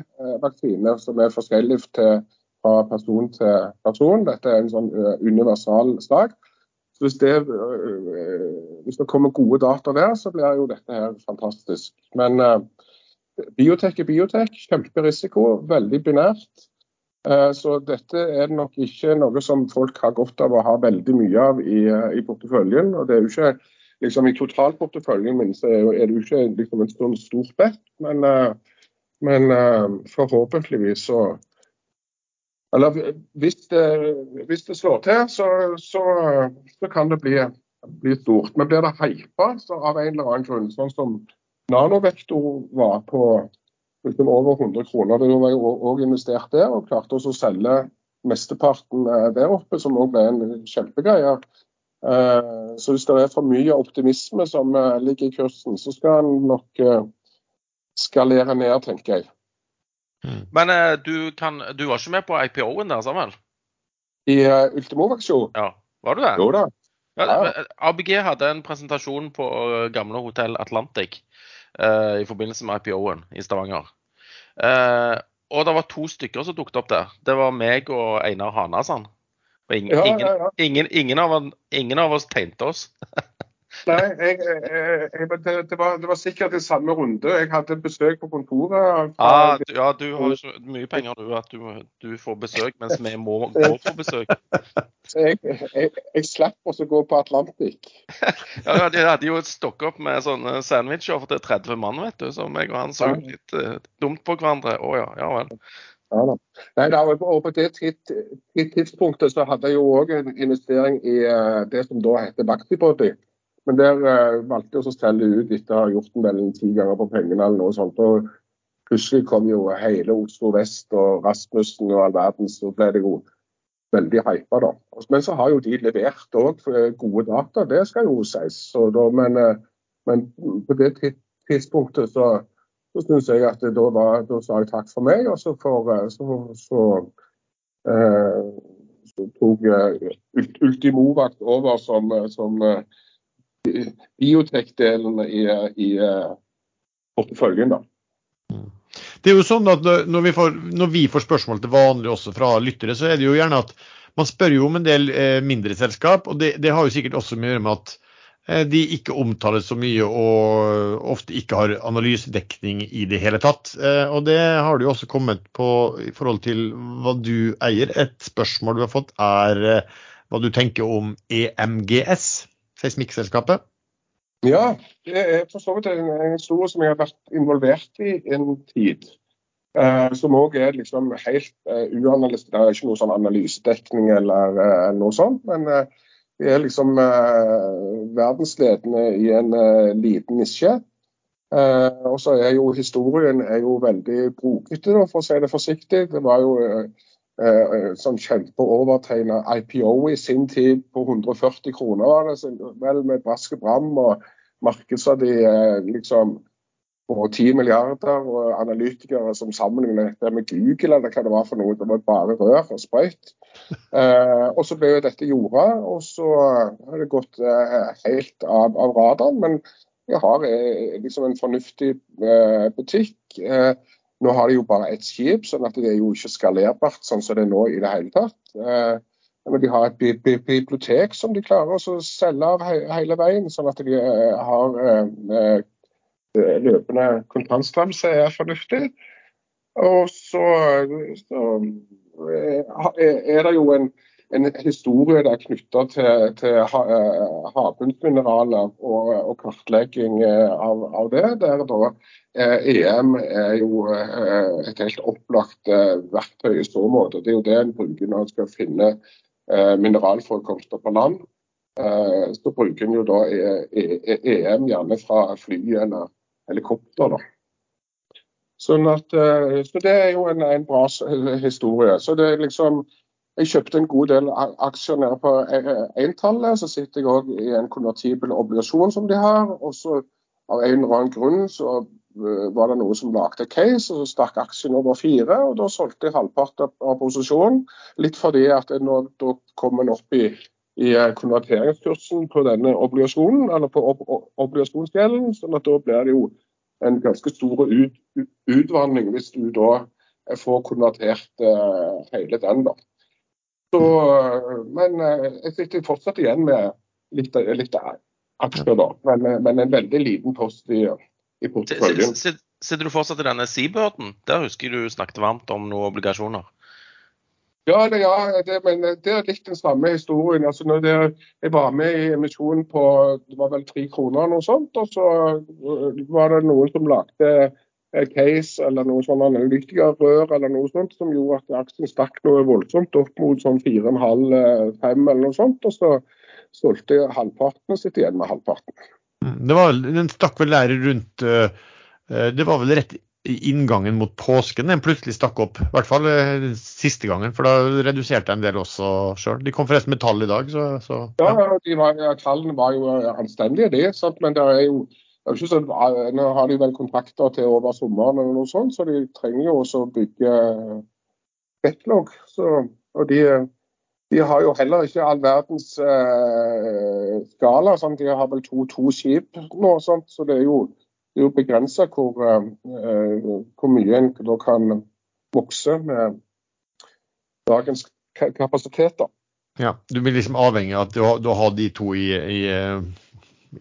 vaksine som er forskjellig til, fra person til person. Dette er en sånn universal sak. Så hvis det, hvis det, kommer gode data der, så blir jo dette her fantastisk. Men biotek er biotek. Kjemperisiko. Veldig binært. Uh, så dette er nok ikke noe som folk har godt av å ha veldig mye av i, i porteføljen. og det er jo ikke liksom I totalporteføljen min så er, det jo ikke liksom en sånn stor bet, men, uh, men forhåpentligvis så, eller hvis det, hvis det slår til, så, så, så kan det bli, bli, stort. Men blir det hypa av en eller annen grunn, sånn som Nanovektor var på liksom over 100 kroner. Det var jo òg investert der og klarte å selge mesteparten eh, der oppe, som òg ble en kjempegreie. Eh, så hvis det er for mye optimisme som eh, ligger i kursen, så skal en nok skalere ned, tenker jeg. Mm. Men du, kan, du, var ikke med på IPO-en der, Samuel? I uh, Ultimovaksjon? Ja, var du det? Jo da. Ja, ABG hadde en presentasjon på gamle Hotell Atlantic uh, i forbindelse med IPO-en i Stavanger. Uh, og det var to stykker som dukket opp der. Det var meg og Einar Hanasand. Og ingen, ja, ja, ja. ingen, ingen, av, ingen, av, oss tegnte oss. Nei, jeg, jeg, jeg, det, det, var, det, var, sikkert i samme runde. Jeg hadde besøk på kontoret. Ah, ja, du har jo så mye penger du at du, du får besøk, mens vi må gå på besøk. Jeg, jeg, slapp å gå på Atlantic. ja, De hadde jo et stokk opp med sånne sandwicher for til 30 mann, vet du. Så jeg og han så litt uh, dumt på hverandre. Å oh, ja, ja vel. Ja, da. Nei, da, og På det tidspunktet så hadde jeg jo òg en investering i uh, det som da heter Vaxibody. Men der uh, valgte jeg å selge ut etter å ha gjort den vel ti ganger på pengene eller noe sånt. og Plutselig kom jo hele Oslo vest og Rasmussen og all verden, så ble det jo veldig hypa, da. Men så har jo de levert òg gode data, det skal jo sies. Da, men, uh, men, på det tidspunktet så, så syns jeg at da, var, da, sa jeg takk for meg, og så, for, eh, så, så, uh, så tok Ultimovakt over som, som biotek-delen i, i uh, porteføljen. da. Det er jo sånn at når vi, får, når vi, får, spørsmål til vanlig også fra lyttere, så er det jo gjerne at man spør jo om en del eh, mindre selskap, og det, det, har jo sikkert også med å gjøre med at eh, de ikke omtales så mye og ofte ikke har analysedekning i det hele tatt. Eh, og det har du jo også kommet på i forhold til hva du eier. Et spørsmål du har fått er eh, hva du tenker om EMGS? Seismikkselskapet? Ja, det er for så vidt en historie som jeg har vært involvert i en tid. Uh, som òg er liksom helt uh, uanalyst. Det er ikke noe sånn analysedekning eller uh, noe sånt. Men uh, det er liksom verdensledende i en liten nisje. og så er jo historien er jo veldig brokete, for å si det forsiktig. Det var jo eh, som kjempeovertegna IPO i sin tid på 140 kroner, var det vel med brask og bram. og Markedsverdi eh, liksom på 10 milliarder, og analytikere som sammenlignet dette med Google eller hva det var for noe. Det var bare rør og sprøyt. Eh, og så ble jo dette jorda, og så har det gått eh, helt av, av radaren. Men jeg har eh, liksom en fornuftig eh, butikk. Eh, nå har de jo bare ett skip, sånn at det er jo ikke skalerbart sånn som det er nå i det hele tatt. Eh, men de har et bibliotek som de klarer å selge av hele veien, sånn at de eh, har eh, løpende kontantstrøm som er fornuftig. Og så, så, er det jo en en historie der knytta til, til havbunnsmineraler og, og, kartlegging av, av, det. Der da EM er jo et helt opplagt verktøy i så måte. Det er jo det en bruker når en skal finne mineralforekomster på land. Så bruker en jo da EM gjerne fra fly eller helikopter. da. Sånn at, så Det er jo en, en bra historie. Så det er liksom, Jeg kjøpte en god del aksjer nede på entallet. Så sitter jeg òg i en konvertibel obligasjon som de har. og så Av en eller annen grunn så var det noe som lagde case, og så stakk aksjen over fire. og Da solgte jeg halvparten av posisjonen. Litt fordi at nå da kom en opp i, i konverteringskursen på denne obligasjonen, eller på ob obligasjonsgjelden. sånn at da blir det jo en ganske stor ut, utvanning hvis du da får konvertert uh, hele den. da. Så, men uh, jeg sitter fortsatt igjen med litt, litt aksjer, da. Men, men, en veldig liten post i, i porteføljen. Sitter du fortsatt i denne Seabirden? Der husker jeg du snakket varmt om noen obligasjoner. Ja, det, ja det, men det er litt den samme historien. Altså, når det, jeg var med i emisjonen på det var vel tre kroner og noe sånt, og så var det noen som lagde case eller noe sånn analytikerrør eller noe sånt som gjorde at aksjen stakk noe voldsomt opp mot sånn 4,5-5 eller noe sånt. Og så solgte halvparten og sitter igjen med halvparten. Mm, det var, den stakk vel der rundt øh, Det var vel rett inngangen mot påsken den plutselig stakk opp. I hvert fall eh, siste gangen, for da reduserte jeg en del også sjøl. De kom forresten med tall i dag, så, så ja. ja var, tallene var jo anstendige, det. Sant? Men det er jo det er ikke så, nå har de vel kontrakter til over sommeren, eller noe sånt, så de trenger jo også å bygge backlog. Så, og de, de, har jo heller ikke all verdens eh, skala. Sant? De har vel to, to skip nå, sant? så det er jo det jo begrensa hvor, eh, hvor, mye en da kan vokse med dagens kapasiteter. Ja, Du blir liksom avhengig av at du du har de to i, i,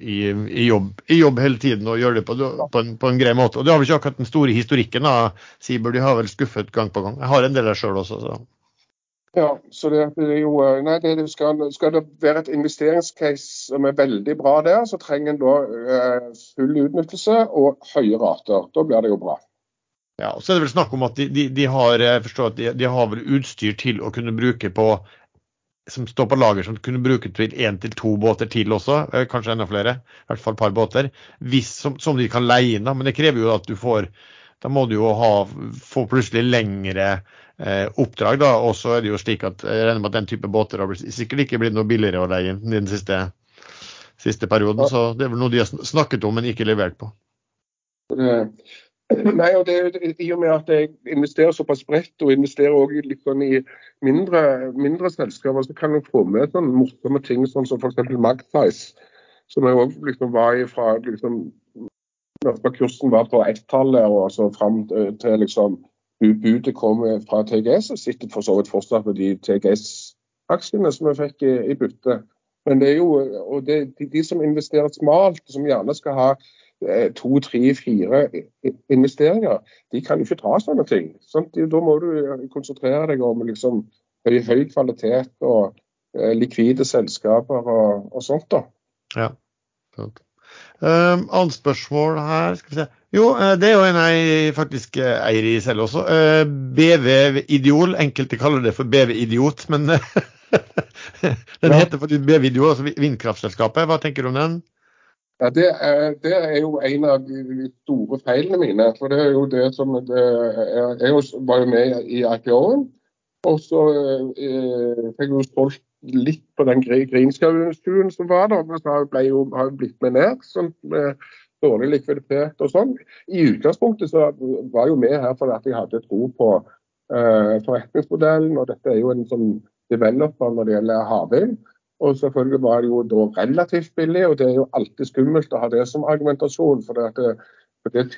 i, i, jobb, i, jobb, hele tiden og gjør det på, på, en, på en grei måte. Og Det har vel ikke akkurat den store historikken av Siber, De har vel skuffet gang på gang. Jeg har en del der sjøl også. så... Ja, så det, det jo, nei, det skal, skal, det være et investeringscase som er veldig bra der, så trenger en da eh, full utnyttelse og høye rater. Da blir det jo bra. Ja, og så er det vel snakk om at de, de, de har jeg forstår at de, de, har vel utstyr til å kunne bruke på som står på lager som kunne bruke til én til to båter til også, eh, kanskje enda flere, i hvert fall et par båter, hvis, som, som, de kan leie inn. Men det krever jo at du får Da må du jo ha, få plutselig lengre eh, oppdrag. da, Og så er det jo slik at jeg regner med at den type båter har sikkert ikke blitt noe billigere å leie inn den siste, siste perioden. Så det er vel noe de har snakket om, men ikke levert på. Nei, og det, I og med at jeg investerer såpass bredt, og investerer også litt sånn i mindre, mindre, selskaper, så kan jeg få med sånn morsomme ting sånn som f.eks. Magsize, som jeg også liksom var i fra liksom, kursen var på ett-tallet og så fram til liksom budet kom fra TGS, og sitter for så vidt fortsatt med de TGS-aksjene som vi fikk i, i bytte. Men det er jo, og det, de, de, som investerer smalt, som gjerne skal ha to, tre, fire investeringer, de kan jo ikke ta sånne ting. Sant? Da må du konsentrere deg om liksom, høy, høy kvalitet og eh, likvide selskaper og, og sånt. da. Ja, sant. Um, annet spørsmål her skal vi se. Jo, eh, det er jo en jeg faktisk eh, eier i selv også. Uh, BV Idiol. Enkelte kaller det for BV Idiot, men den heter faktisk BV Idiol, altså vindkraftselskapet. Hva tenker du om den? Ja, det er, det er, jo en av de store feilene mine. For det er jo det som det er, Jeg var jo med i IPO-en. Og så eh, fikk jeg jo solgt litt på den Grinskauen-stuen som var der, men så ble jo, har blitt med ned. sånn med dårlig likviditet og sånn. I utgangspunktet så var jeg jo med her fordi jeg hadde tro på eh, forretningsmodellen. og Dette er jo en sånn developer når det gjelder havvind. Og selvfølgelig var det jo da relativt billig, og det er jo alltid skummelt å ha det som argumentasjon. For det, på det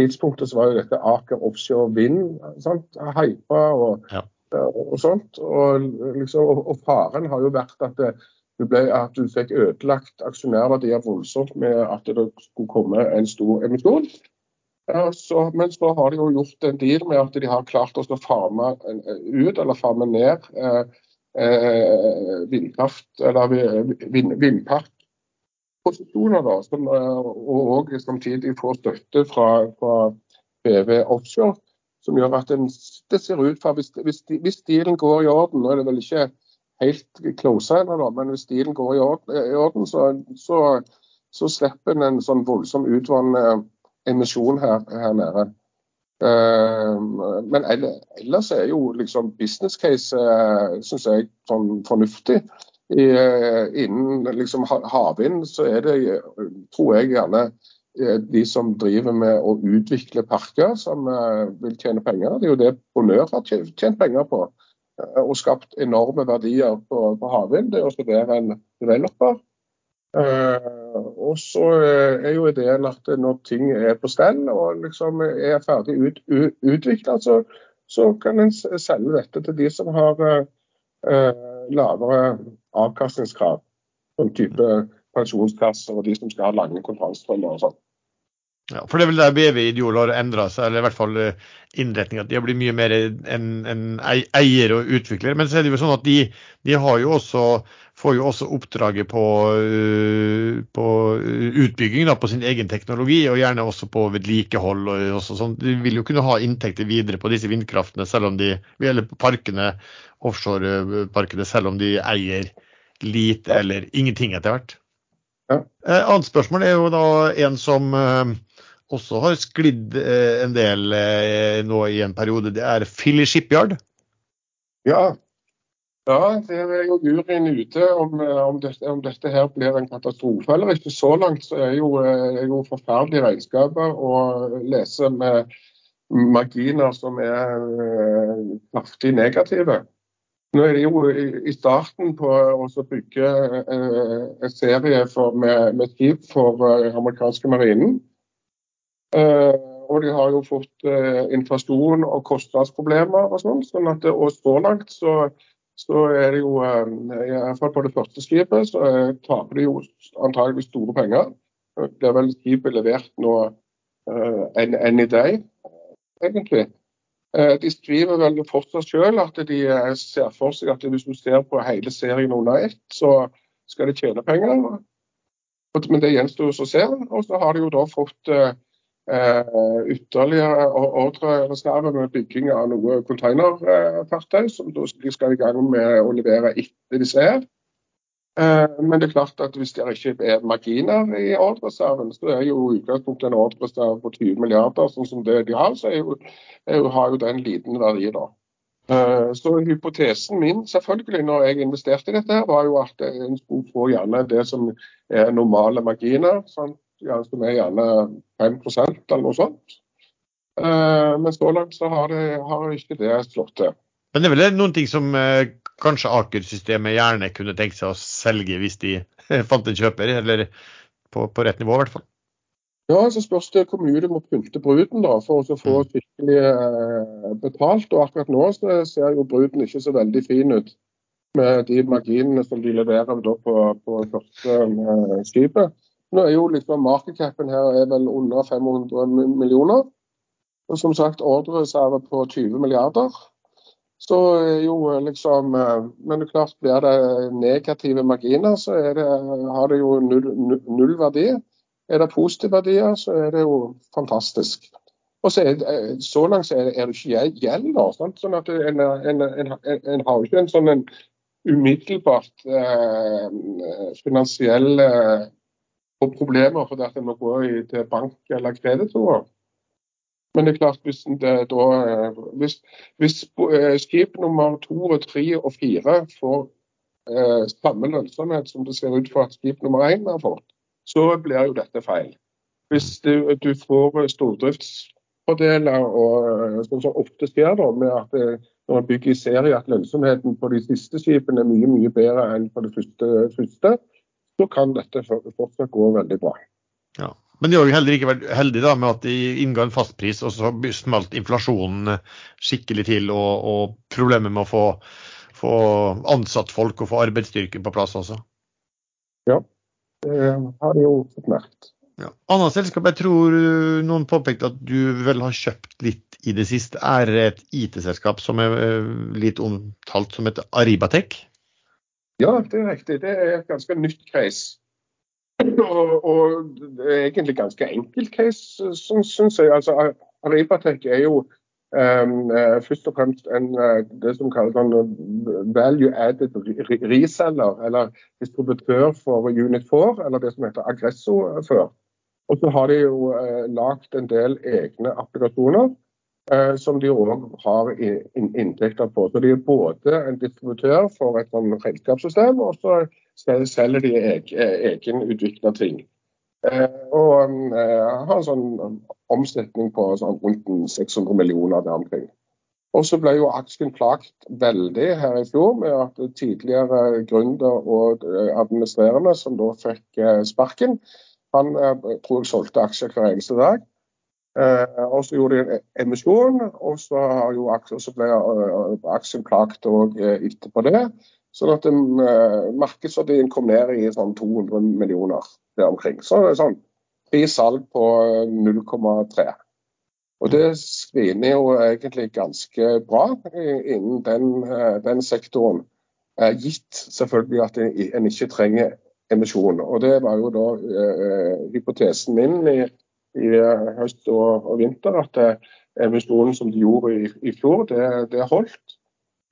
tidspunktet så var jo dette Aker offshore vind sant, hypa og ja og sånt. Og, liksom, og, og, faren har jo vært at, det, ble, at du fikk ødelagt aksjonærverdier voldsomt med at det skulle komme en stor emisjon. Ja, så, men så har de jo gjort en deal med at de har klart å farme ut eller farme ned eh, eh, vindkraft eller vind, vindparkposisjoner, som, og òg samtidig får støtte fra, fra BV Offshore, som gjør at den, det ser ut for hvis, hvis, hvis dealen går i orden, nå er det vel ikke helt close ennå, men hvis dealen går i orden, i orden så, så, så, slipper en en sånn voldsom utvannende emisjon her, her nede. Uh, men ellers er jo liksom business case, synes jeg, sånn fornuftig. Uh, innen liksom havvind så er det, tror jeg gjerne, de som driver med å utvikle parker som vil tjene penger. Det er jo det Bonør har tjent penger på. Og skapt enorme verdier på, på havvind. Det er også der en developer. Uh, og så uh, er jo ideen at når ting er på stell og liksom er ferdig ut, ut, utvikla, så, så, kan en selge dette til de som har uh, lavere avkastningskrav. Sånn type pensjonskasser og de som skal ha lange kontantstrømmer og sånn. Ja, for det er vel der BV Ideol har endra seg, eller i hvert fall innretninga. de har blitt mye mer en, en eier og utvikler. Men så er det jo sånn at de, de har jo også får jo også oppdraget på, uh, på utbygging da, på sin egen teknologi, og gjerne også på vedlikehold. og også sånn. De vil jo kunne ha inntekter videre på disse vindkraftene, selv om de, eller parkene, offshoreparkene, selv om de eier lite eller ingenting etter hvert. Ja. Eh, annet spørsmål er jo da en som eh, også har sklidd eh, en del eh, nå i en periode. Det er Filly Shipyard. Ja, ja, det er jo juryen ute om, eh, om, dette, om, dette, her blir en katastrofe eller ikke. Så langt så er jo, er jo forferdelige regnskaper å lese med marginer som er uh, kraftig negative. Nå er det jo i starten på å bygge en serie for, med, med skip for amerikanske marinen. og de har jo fått inflasjon og kostnadsproblemer og sånn. sånn så langt så så er det jo eh, i hvert fall på det første skipet så eh, taper de jo antagelig store penger. Det er vel skipet levert nå enn eh, en i dag, egentlig. De skriver vel fortsatt selv at de ser for seg at hvis du ser på hele serien under ett, så skal de tjene penger. Men det gjenstår å se. Og så har de jo da fått Uh, ytterligere ordrereserve med bygging av noe containerfartøy, som de skal i gang med å levere etter disse her. Uh, men det er klart at hvis det ikke er marginer i ordrereserven, så er jo utgangspunktet en ordrereserve på 20 milliarder, sånn som det de har, så jo, har jo den liten verdi da. Uh, så hypotesen min selvfølgelig når jeg investerte i dette, var jo at en skulle få gjerne det som er normale marginer. Sant? Ja, som er gjerne 5% eller noe sånt. Eh, men så langt så har, det, har ikke det slått til. Men det er vel noen ting som eh, kanskje Aker-systemet gjerne kunne tenkt seg å selge hvis de fant en kjøper, eller på, på rett nivå i hvert fall? Ja, så spørs det hvor mye du må pynte bruden da, for å få mm. skikkelig eh, betalt. Og akkurat nå så ser jo bruden ikke så veldig fin ut med de marginene som de leverer på, på første skipet. Nå er jo liksom markedscapen her er vel under 500 millioner. Og som sagt ordrereserve på 20 milliarder. Så jo liksom eh, Men klart blir det negative marginer, så det, har det jo null, null, verdi. Er det positive verdier, så er det jo fantastisk. Og så, er, eh, så langt er det, er det ikke gjeld. da, sånn at en, en, en, en, har jo ikke en sånn umiddelbart eh, finansiell eh, og problemer fordi at en må gå til bank eller kreditorer. Men det er klart, hvis, da, hvis, hvis eh, skip nummer to tre og fire får eh, samme lønnsomhet som det ser ut for at skip nummer én har fått, så blir jo dette feil. Hvis du, du får stordriftsfordeler, og sånn som ofte skjer da, med at eh, når man bygger i serie, at lønnsomheten på de siste skipene er mye mye bedre enn på det første, første så kan dette fortsatt gå veldig bra. Ja. Men de har jo heller ikke vært heldige da, med at de innga en fastpris, og så smalt inflasjonen skikkelig til. Og, og problemet med å få, få, ansatt folk og få arbeidsstyrken på plass også. Ja, det har de jo merket. Ja. Annet selskap jeg tror uh, noen påpekte at du vel har kjøpt litt i det siste, er et IT-selskap som er uh, litt omtalt som heter Aribatech. Ja, det er riktig. Det er et ganske nytt case. Og, og det er egentlig ganske enkelt case, syns jeg. Altså, Aribatech er jo um, først og fremst en, det som kalles en value added reseller, eller distributør for Unit 4, eller det som heter Aggresso før. Og så har de jo uh, lagd en del egne applikasjoner eh, som de òg har in inntekter på. Så de er både en distributør for et sånn regnskapssystem, og så selger de eg egenutvikla ting. Eh, og eh, har en sånn omsetning på sånn rundt 600 millioner der omkring. Og så ble jo aksjen plagt veldig her i fjor med at tidligere gründer og eh, administrerende som da fikk eh, sparken, han eh, tror jeg solgte aksjer hver eneste dag. Eh, og så gjorde de en emisjon, og så, ble eh, aksjen plagt òg etterpå det. Sånn at markedsverdien kom ned i sånn 200 millioner der omkring. Så det er sånn pris salg på 0,3. Og det screener jo egentlig ganske bra innen den, den sektoren. Gitt selvfølgelig at en ikke trenger emisjon. Og Det var jo da eh, hypotesen min i, i eh, høst og, og, vinter, at eh, emisjonen som de gjorde i, i fjor, det, det, holdt.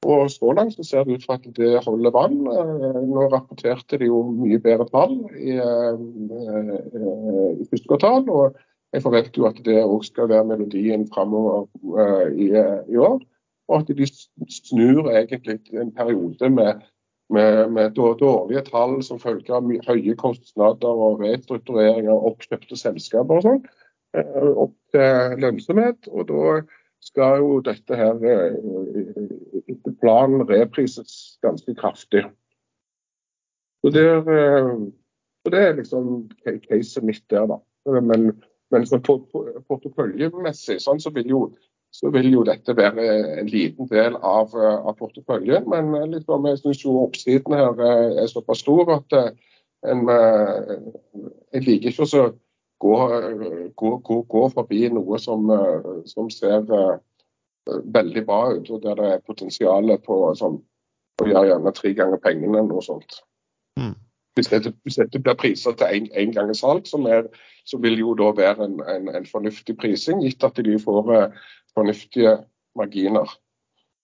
Og Så langt så ser det ut for at det holder vann. Eh, nå rapporterte de jo mye bedre tall i, i første kvartal. og jeg forventer jo at det òg skal være melodien framover i, i, år. Og at de snur egentlig en periode med med, med, dårlige tall som følge av høye kostnader og restrukturering av oppkjøpte selskaper og sånn, eh, opp til lønnsomhet. Og da skal jo dette her eh, etter planen reprises ganske kraftig. Så det er, eh, så det er liksom caset mitt der, da. Men, men porteføljemessig sånn så vil jo så vil jo dette være en liten del av, eh, av porteføljen. Men litt liksom, jeg syns oppsiden her eh, er såpass stor at en, jeg liker ikke å gå, gå, gå, gå, forbi noe som, som ser veldig bra ut, og der det er potensial på sånn, å gjøre gjerne tre ganger pengene eller noe sånt. Mm. Hvis, dette, hvis dette, blir priser til én gang salg, som er, så vil jo da være en, en, en fornuftig prising, gitt at de får fornuftige marginer.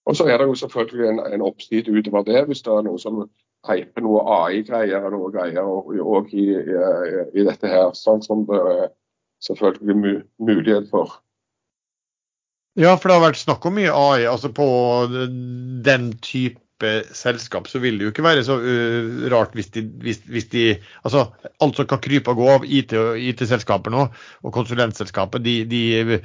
Og så er det jo selvfølgelig en, en oppside utover det, hvis det er noe som hyper noe AI-greier og noe greier òg i, i, i, dette her. Sånn som det er selvfølgelig mulighet for. Ja, for det har vært snakk om mye AI. altså På den type selskap, så vil det jo ikke være så uh, rart hvis de, hvis, hvis de, altså Alt som kan krype og gå av IT-selskaper IT nå, og konsulentselskaper, de, de,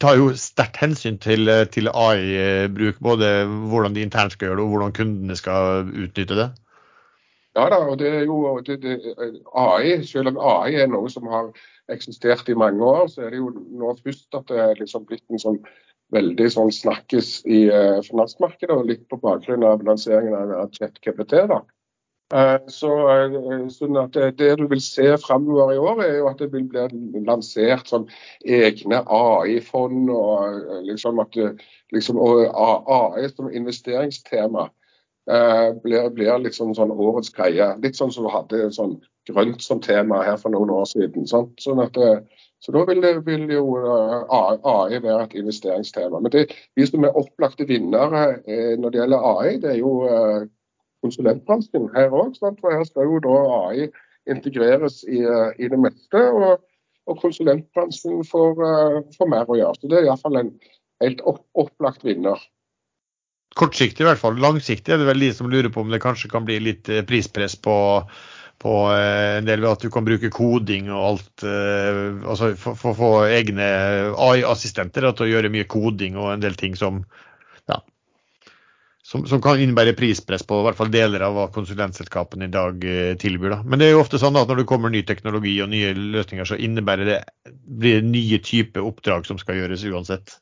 tar jo sterkt hensyn til, til AI-bruk. Både hvordan de internt skal gjøre det, og hvordan kundene skal utnytte det. Ja da, og det er jo det, det, AI, selv om AI er noe som har eksistert i mange år, så er det jo nå først at det er liksom blitt en sånn veldig sånn snakkes i uh, finansmarkedet, og litt på bakgrunn av lanseringen av ChatKPT. da. Uh, så uh, sånn at det, det, du vil se framover i år, er jo at det vil bli lansert sånn egne AI-fond. og liksom at liksom, og AI som investeringstema blir, blir liksom sånn årets greie. Litt sånn som du hadde sånn grønt som tema her for noen år siden. Sant? Sånn at så da vil, vil jo AI eh, være et investeringstema. Men det, de som er opplagte vinnere eh, når det gjelder AI, det er jo eh, konsulentbransjen her òg. For her skal jo da AI integreres i, i det meste. Og, og konsulentbransjen får, får, mer å gjøre. Så det er iallfall en helt opplagt vinner. Kortsiktig i hvert fall. Langsiktig er det vel de som lurer på om det kanskje kan bli litt prispress på på eh, en del ved at du kan bruke koding og alt. Eh, altså for å få egne AI-assistenter til å gjøre mye koding og en del ting som, ja, som, som, kan innebære prispress på i hvert fall deler av hva konsulentselskapene i dag eh, tilbyr. Da. Men det er jo ofte sånn at når det kommer ny teknologi og nye løsninger, så innebærer det blir det nye typer oppdrag som skal gjøres uansett.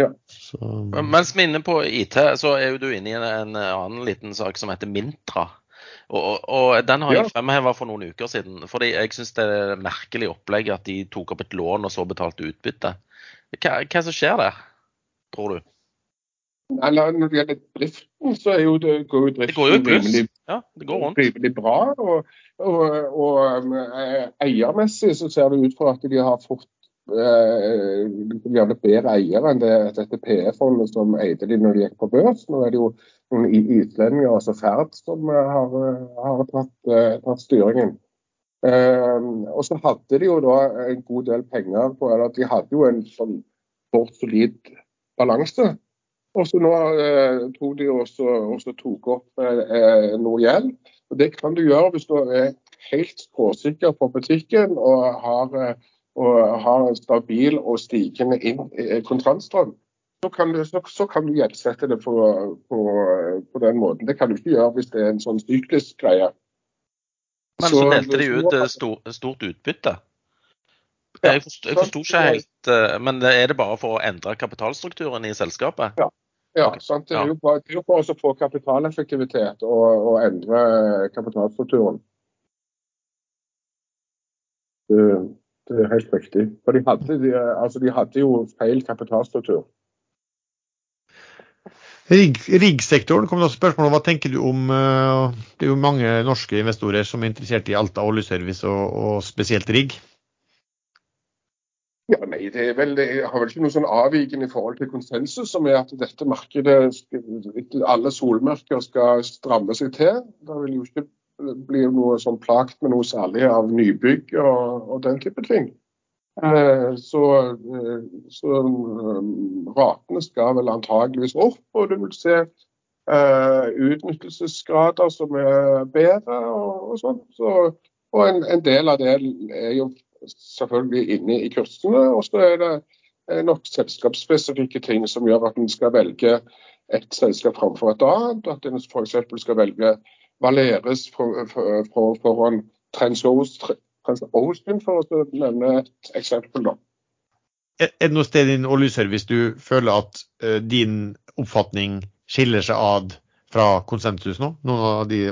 Ja. Så. Mens vi er inne på IT, så er jo du inne i en, en annen liten sak som heter Mintra. Og, og, og den har jeg Ja. fremheva for noen uker siden. Fordi jeg syns det er merkelig opplegg at de tok opp et lån og så betalte utbytte. Hva, hva som skjer der, tror du? Eller når det gjelder driften, så er jo det, går jo Det går jo driften rimelig, Ja, bra. Og, og, og eh, eiermessig så ser det ut for at de har fått gjerne bedre eiere enn det, dette PE-fondet som eide de når de gikk på børs. Nå er det jo noen islendinger, altså Ferd, som eh, har, eh, har tatt, eh, tatt styringen. Eh, og så hadde de jo da en god del penger på eller De hadde jo en sånn fort, solid balanse. Og så nå eh, tok de også, også tok opp eh, noe gjeld. Og Det kan du gjøre hvis du er helt skråsikker på butikken og har, eh, og har en stabil og stigende eh, kontantstrøm. Så kan, du, så, så kan du gjeldsette det på, på, på den måten. Det kan du ikke gjøre hvis det er en sånn syklisk greie. Men så delte de ut stort, stort utbytte. Ja, Jeg forsto, ikke helt eh, Men er det bare for å endre kapitalstrukturen i selskapet? Ja, Ok, sant? Det er jo bare, det er jo for å få kapitaleffektivitet og, og endre kapitalstrukturen. Er helt riktig. For de hadde, de, altså de hadde jo feil kapitalstruktur. Rigg- Riggsektoren kom det også spørsmål om hva tenker du om eh, Det er jo mange norske investorer som er interessert i Alta oljeservice og, og spesielt rigg. Ja, nei, det er vel, det har vel ikke noe sånn avvikende i forhold til konsensus som er at dette markedet, alle solmerker skal stramme seg til. Det vil jo ikke bli noe sånn plagt med noe særlig av nybygg og, og den type ting. Eh, Så, eh, så eh, ratene skal vel antageligvis opp, og du vil se eh, utnyttelsesgrader som er bedre og, og sånn. Så, og en, en del av det er jo selvfølgelig inne i kursene. Og så er det eh, nok selskapsspesifikke ting som gjør at en skal velge et selskap framfor et annet. At en f.eks. skal velge Valeres for- for- for- foran Transocean, for å nevne et eksempel. da. Er det noe sted innen oljeservice du føler at uh, din oppfatning skiller seg ad fra konsensus nå? Noen av de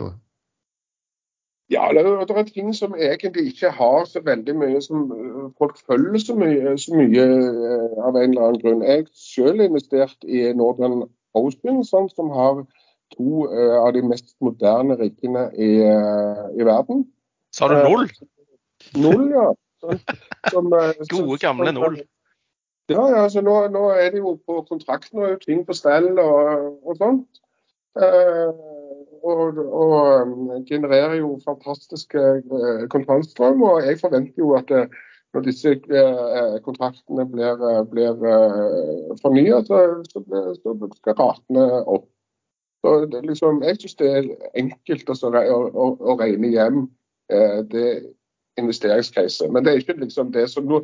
Ja, det, er- ting som egentlig ikke har så veldig mye som øh, folk følger så mye, så mye øh, av en eller annen grunn. Jeg selv investert i Northern Ocean, sånn, som har to øh, av de mest moderne riggene i, øh, i verden. Sa du null? Null, ja. Som, øh, Gode, gamle som- null. Ja, ja, så nå, nå er det jo på kontrakten er ting på stell og, og sånt. Eh, og, og genererer jo fantastiske eh, kontantstrøm. Og jeg forventer jo at eh, når disse eh, kontraktene blir, eh, blir eh, fornyet, så, så, så skal ratene opp. Så det, liksom, jeg syns det er enkelt å, å, å, regne hjem eh, det investeringscaset. Men det er ikke liksom det som nå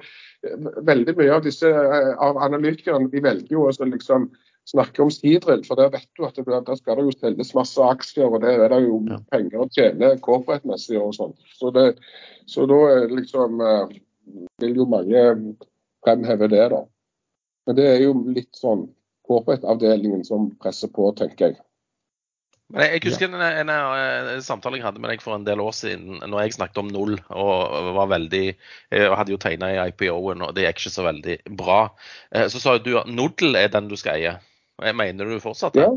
Veldig mye av disse eh, av analytikerne de velger jo å liksom snakke om Sidril, for der vet du at det, der skal det jo selges masse aksjer, og der er det jo Ja. penger å tjene corporate-messig og sånn. Så, så da liksom eh, vil jo mange fremheve det, da. Men det er jo litt sånn corporate-avdelingen som presser på, tenker jeg. Men jeg, jeg husker en, en, en, samtale jeg hadde med deg for en del år siden, når jeg snakket om null og var veldig Jeg hadde jo tegna i IPO-en, og det gikk ikke så veldig bra. Eh, Så sa du at Nodel er den du skal eie. Mener du fortsatt det? Ja.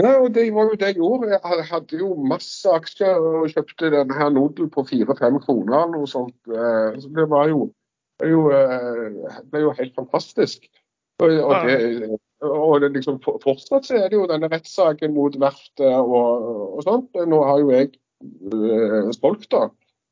Ja, og Det var jo det jeg gjorde. Jeg hadde jo masse aksjer og kjøpte denne her Nodel på fire-fem kroner. eller noe sånt. Eh, Så det var jo, det er jo, eh, helt fantastisk. Og, og, Ja. det, og liksom, fortsatt så er det jo denne rettssaken mot verftet og, og sånt. Nå har jo jeg solgt da,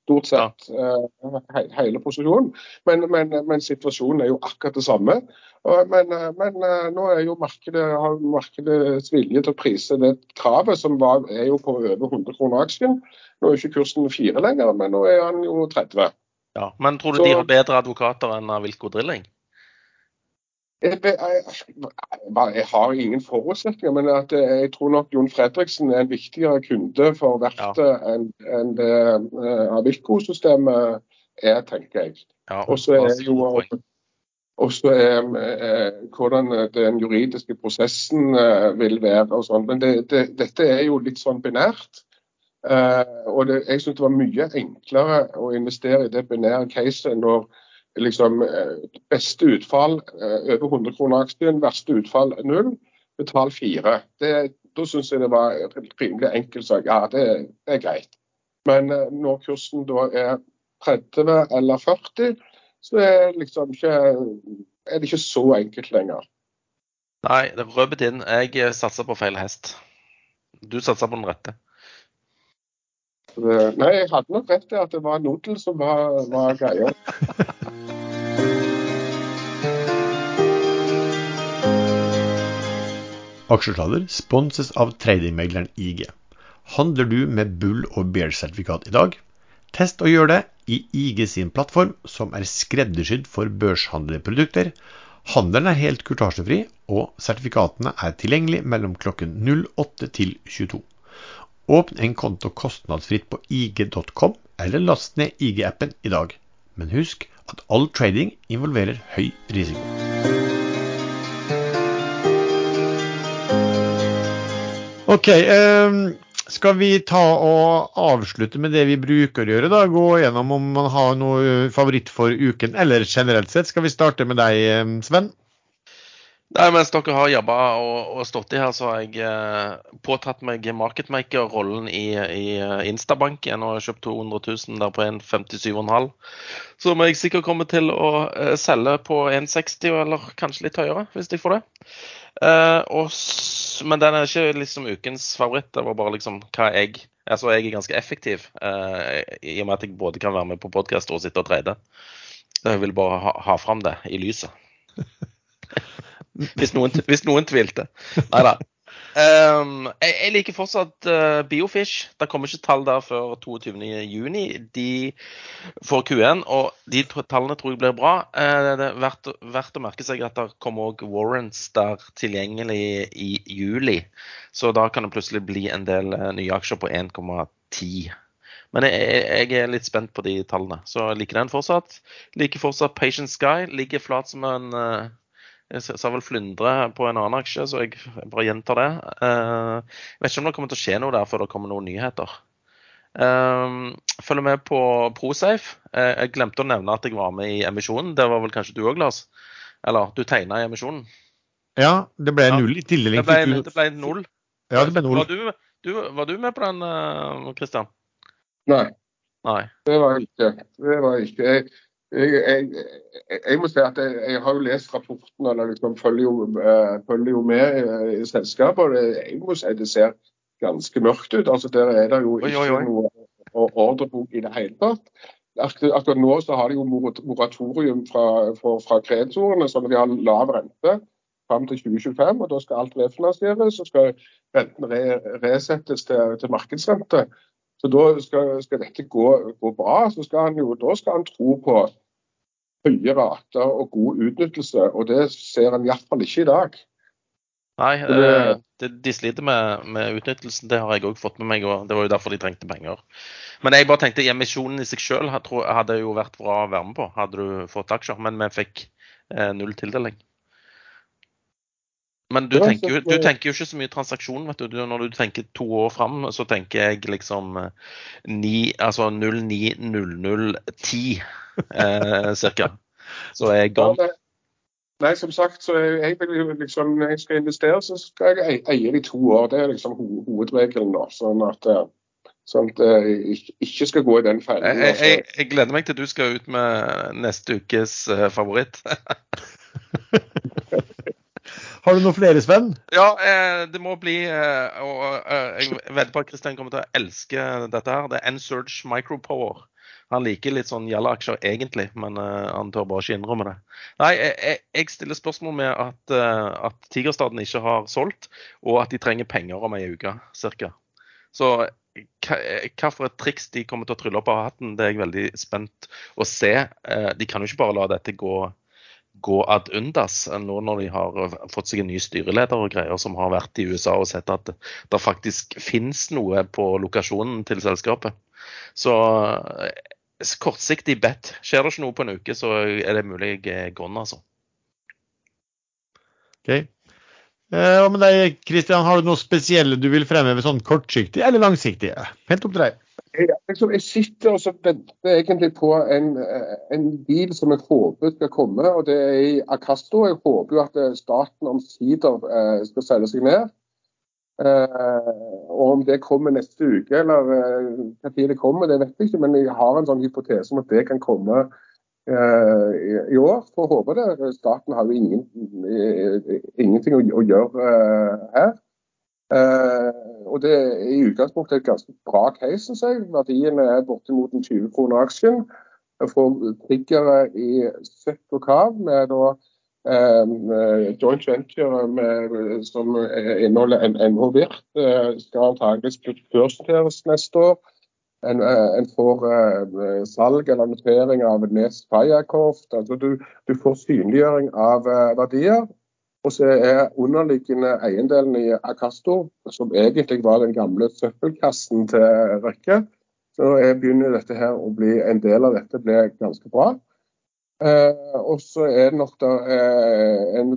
stort sett he, hele posisjonen. Men, men, men situasjonen er jo akkurat det samme. Og- Men, eh, men nå er jo markedet, har markedets vilje til å prise det kravet, som var, er jo på over 100 kroner aksjen. Nå er ikke kursen fire lenger, men nå er han jo 30. Ja. Men tror du Så- de har bedre advokater enn Vilko Drilling? Jeg, har ingen forutsetninger, men at eh, jeg tror nok Jon Fredriksen er en viktigere kunde for verftet enn enn det eh, Avilco-systemet er, tenker jeg. Ja, Og så er jo gode poeng. og så er eh, hvordan den juridiske prosessen vil være og sånn. Men det, det, dette er jo litt sånn binært. Og det, jeg syns det var mye enklere å investere i det binære caset når liksom eh, beste utfall eh, over 100 kroner aksjen, verste utfall null, betal fire. Det, da syns jeg det var rimelig enkel sak. Ja, det, det er greit. Men eh, når kursen da er 30 eller 40, så er, liksom ikke, er det ikke så enkelt lenger. Nei, det røpet inn. Jeg satsa på feil hest. Du satsa på den rette. Det, nei, jeg hadde nok rett i at det var nodel som var, var greia. Aksjesladder sponses av tradingmegleren IG. Handler du med bull- og bear-sertifikat i dag? Test og gjør det i IG sin plattform, som er skreddersydd for børshandlerprodukter. Handelen er helt kurtasjefri, og sertifikatene er tilgjengelig mellom klokken 08 til 22. Åpne en konto kostnadsfritt på ig.com, eller last ned IG-appen i dag. Men husk at all trading involverer høy risiko. Ok, eh, skal vi ta og avslutte med det vi bruker å gjøre? da? Gå gjennom om man har noe favoritt for uken, eller generelt sett. Skal vi starte med deg, eh, Sven? Nei, Mens dere har jobba og, og, stått i her, så har jeg eh, påtatt meg marketmaker-rollen i, i eh, Instabank. Jeg har kjøpt 200 000 der på 1,57,5. Som jeg sikkert kommer til å eh, selge på 1,60 eller kanskje litt høyere, hvis jeg får det. Eh, og, men den er ikke liksom ukens favoritt. Det var bare liksom hva jeg Altså, jeg er ganske effektiv eh, i og med at jeg både kan være med på podkast og sitte og trade. Jeg vil bare ha, ha fram det i lyset. hvis, noen, hvis noen tvilte. Nei da. Um, jeg, jeg, liker fortsatt uh, Biofish. Det kommer ikke tall der før 22.6. De får Q1, og de tallene tror jeg blir bra. Uh, det er verdt, verdt, å merke seg at det kommer også warrants der tilgjengelig i juli. Så da kan det plutselig bli en del uh, nye aksjer på 1,10. Men jeg, jeg, er litt spent på de tallene. Så jeg liker den fortsatt. Liker fortsatt Patient Sky. Ligger flat som en jeg sa vel flyndre på en annen aksje, så jeg bare gjentar det. Eh, jeg vet ikke om det kommer til å skje noe der før det kommer noen nyheter. Følg følger med på Prosafe. Eh, jeg glemte å nevne at jeg var med i emisjonen. Det var vel kanskje du òg, Lars? Eller du tegna i emisjonen? Ja, det ble null i tildeling. Det ble, det ble null. Ja, det ble null. Var du, du, var du med på den, Kristian? Nei. Nei. Det var ikke. Det var ikke. Jeg, jeg, jeg, jeg, må si at jeg, jeg, har jo lest rapporten eller liksom følger, jo, uh, følger jo med i, i selskapet. Jeg må si det ser ganske mørkt ut. altså Der er det jo ikke oi, oi, noe ordrebok i det hele tatt. Akkurat nå så har de jo moratorium fra, fra, fra kreditorene, så de har lav rente fram til 2025. og Da skal alt refinansieres, og skal renten re, resettes til, til markedsrente. Så da skal, skal dette gå, gå, bra. så skal han jo, Da skal han tro på høye rater og god utnyttelse, og det ser en iallfall ikke i dag. Nei, eh, det, de sliter med, med, utnyttelsen. Det har jeg òg fått med meg, og det var jo derfor de trengte penger. Men jeg bare tenkte emisjonen i seg sjøl hadde jo vært bra å være med på, hadde du fått aksjer. Men vi fikk eh, null tildeling. Men du tenker, jo, du tenker, jo, ikke så mye transaksjon. vet du. Når du tenker to år fram, så tenker jeg liksom 9, eh, altså 090010 eh, cirka. Så er jeg gone. Nei, som sagt, så jeg vil liksom, jeg skal investere, så skal jeg eie det i to år. Det er liksom ho hovedregelen. da, sånn at, eh, sånn at jeg ikke skal gå i den fellen. Jeg, jeg, jeg, gleder meg til du skal ut med neste ukes favoritt. Har du noen flere, Sven? Ja, eh, det må bli eh, og eh, Jeg vedder på at Kristian kommer til å elske dette her. Det er N-Surge Micropower. Han liker litt sånn Jalla-aksjer egentlig, men han tør bare ikke innrømme det. Nei, jeg, jeg stiller spørsmål med at, at Tigerstaden ikke har solgt, og at de trenger penger om ei uke ca. Så hva for et triks de kommer til å trylle opp av hatten, det er jeg veldig spent å se. De kan jo ikke bare la dette gå gå ad undas nå når de har fått seg en ny styreleder og greier som har vært i USA og sett at det faktisk finnes noe på lokasjonen til selskapet. Så eh, kortsiktig bet. Skjer det ikke noe på en uke, så er det mulig jeg er gone, altså. Okay. Eh, Hva med deg, Kristian? Har du noe spesielle du vil fremheve sånn kortsiktig eller langsiktig? Helt opp til deg. Jeg, liksom, jeg sitter og så venter egentlig på en, eh, en bil som jeg håper skal komme, og det er i Acasto. Jeg håper jo at eh, staten omsider eh, skal selge seg ned. Eh, og Om det kommer neste uke eller eh, hva tid det kommer, det vet jeg ikke. Men jeg har en sånn hypotese om at det kan komme eh, i, i år. Får håpe det. Staten har jo ingen, eh, ingenting å, å gjøre her. Eh, og Det er i utgangspunktet et ganske bra case, synes jeg. Verdiene er bortimot en 20 kroner aksjen. Jeg får triggere i søkk og kav med da eh, joint venture med, som inneholder en NH Virt. Eh, skal antakeligvis børsnoteres neste år. En, eh, en får eh, salg eller notering av Nes Firecoft. Altså du, du får synliggjøring av eh, verdier. Og så er underliggende eiendelen i Acasto, som egentlig var den gamle søppelkassen til Røkke, så jeg begynner dette her å bli en del av dette blir ganske bra. Eh, og så er det nok da eh, en,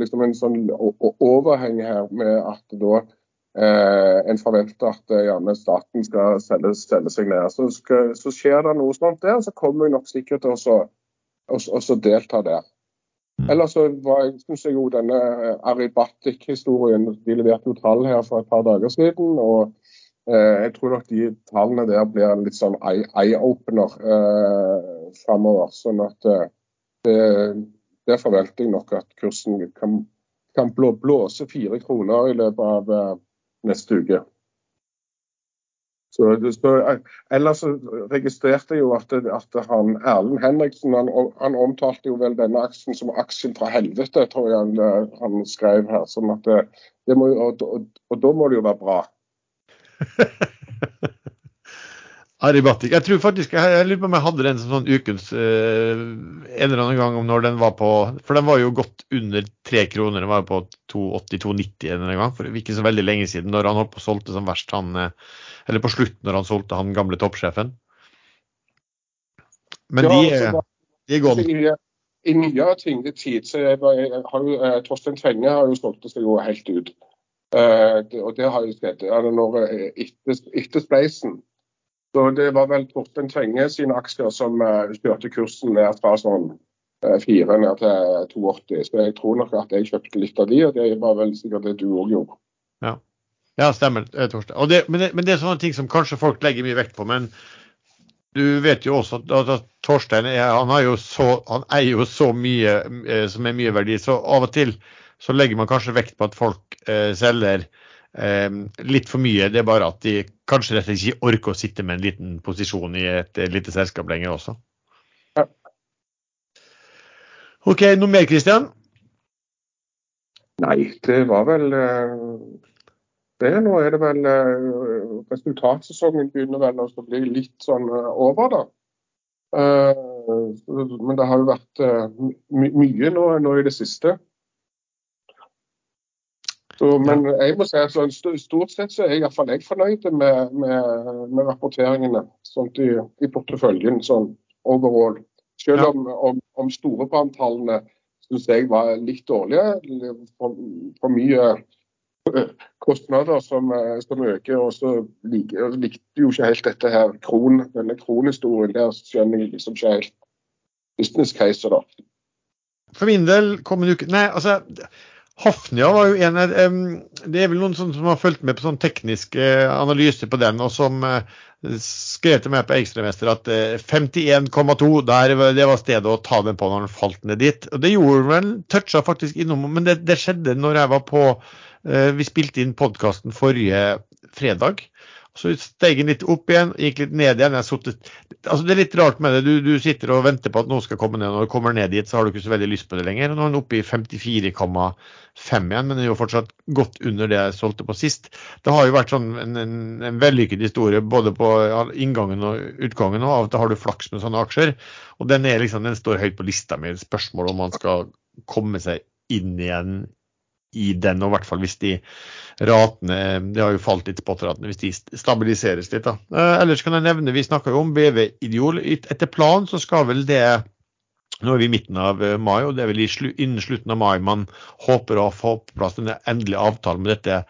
liksom en sånn overheng her med at da eh, en forventer at eh, gjerne staten skal selge, selge seg ned. Så, skal, så skjer det noe sånt der, så kommer jeg nok sikkert til å delta der. Mm. Ellers så var, synes jeg jo denne Aribatic-historien De leverte jo tall her for et par dager siden. og eh, Jeg tror nok de tallene der blir en litt sånn eye- eye-opener eh, framover. Sånn at eh, der forventer jeg nok at kursen kan, kan blå, blåse fire kroner i løpet av eh, neste uke. Så, eh, ellers så registrerte jeg jo at, at han, Erlend Henriksen han, han omtalte jo vel denne aksjen som aksjen fra helvete, tror jeg han, eh, han skrev her. Sånn at det, det må, og, og, og da må det jo være bra. Aribatic. Jeg tror faktisk, jeg, jeg lurer på om jeg hadde den som sånn ukens eh, en eller annen gang om når den var på For den var jo godt under tre kroner. Den var jo på 280-290 en eller gang for ikke så veldig lenge siden. Når han holdt på å solgte som verst, han eh, Eller på slutten når han solgte han gamle toppsjefen. Men Ja, de, altså, de er gone. I, i nyere tid så jeg, jeg har jo, eh, Torstein Tvenge har jo solgt seg jo helt ut. Eh, det, og det har jo skjedd ja, når, eh, etter, etter spleisen. Så det var vel Torstein Tvenge sine aksjer som eh, kjørte kursen ned fra sånn eh, 4 ned til 2,80. Så jeg tror nok at jeg kjøpte litt av de, og det var vel sikkert det du òg gjorde. Ja, stemmer, eh, Torstein. Det, men, det, men det er sånne ting som kanskje folk legger mye vekt på. Men du vet jo også at, Torstein er, han, har jo så, han eier jo så mye som er mye verdi. Så av og til så legger man kanskje vekt på at folk eh, selger litt for mye. Det er bare at de kanskje rett og slett ikke orker å sitte med en liten posisjon i et lite selskap lenger også. Ja. OK, noe mer, Christian? Nei, det var vel eh, det. Nå er det vel eh, Resultatsesongen begynner vel å bli litt sånn eh, over, da. Eh, Men det har jo vært mye nå, nå i det siste. Så, men jeg må si at altså, stort sett så er jeg, i jeg fornøyd med, med, med rapporteringene sånt i, i porteføljen sånn overall. Selv Ja. om, om, om storebrandtallene syns jeg var litt dårlige. For, for mye eh, kostnader som, eh, som øker. Og så lik, likte jo ikke helt dette her kron, denne kronhistorien. Der skjønner jeg liksom ikke helt business case da. For min del kommende uke Nei, altså Hafnia var jo en av um, Det er vel noen som, har fulgt med på sånn teknisk uh, analyse på den, og som uh, skrev til meg på Ekstremester at uh, 51,2 det var stedet å ta den på når den falt ned dit. Og det gjorde vel, toucha faktisk innom, men det, det skjedde når jeg var på eh, Vi spilte inn podkasten forrige fredag. Så steg den litt opp igjen, gikk litt ned igjen. Suttet, altså det er litt rart med det. Du, du sitter og venter på at noen skal komme ned. Når du kommer ned dit, så har du ikke så veldig lyst på det lenger. Nå er den oppe i 54,5 igjen, men den er jo fortsatt godt under det jeg solgte på sist. Det har jo vært sånn en, en, en vellykket historie både på inngangen og utgangen. og Av og til har du flaks med sånne aksjer. Og den, liksom, den står høyt på lista med spørsmål om man skal komme seg inn igjen i den, og i hvert fall hvis de ratene Det har jo falt litt på ratene, hvis de stabiliseres litt. da. Eh, ellers kan jeg nevne, vi snakka jo om BV Idiol. Etter planen så skal vel det Nå er vi i midten av eh, mai, og det er vel innen slutten av mai man håper å få på plass denne endelige avtalen med dette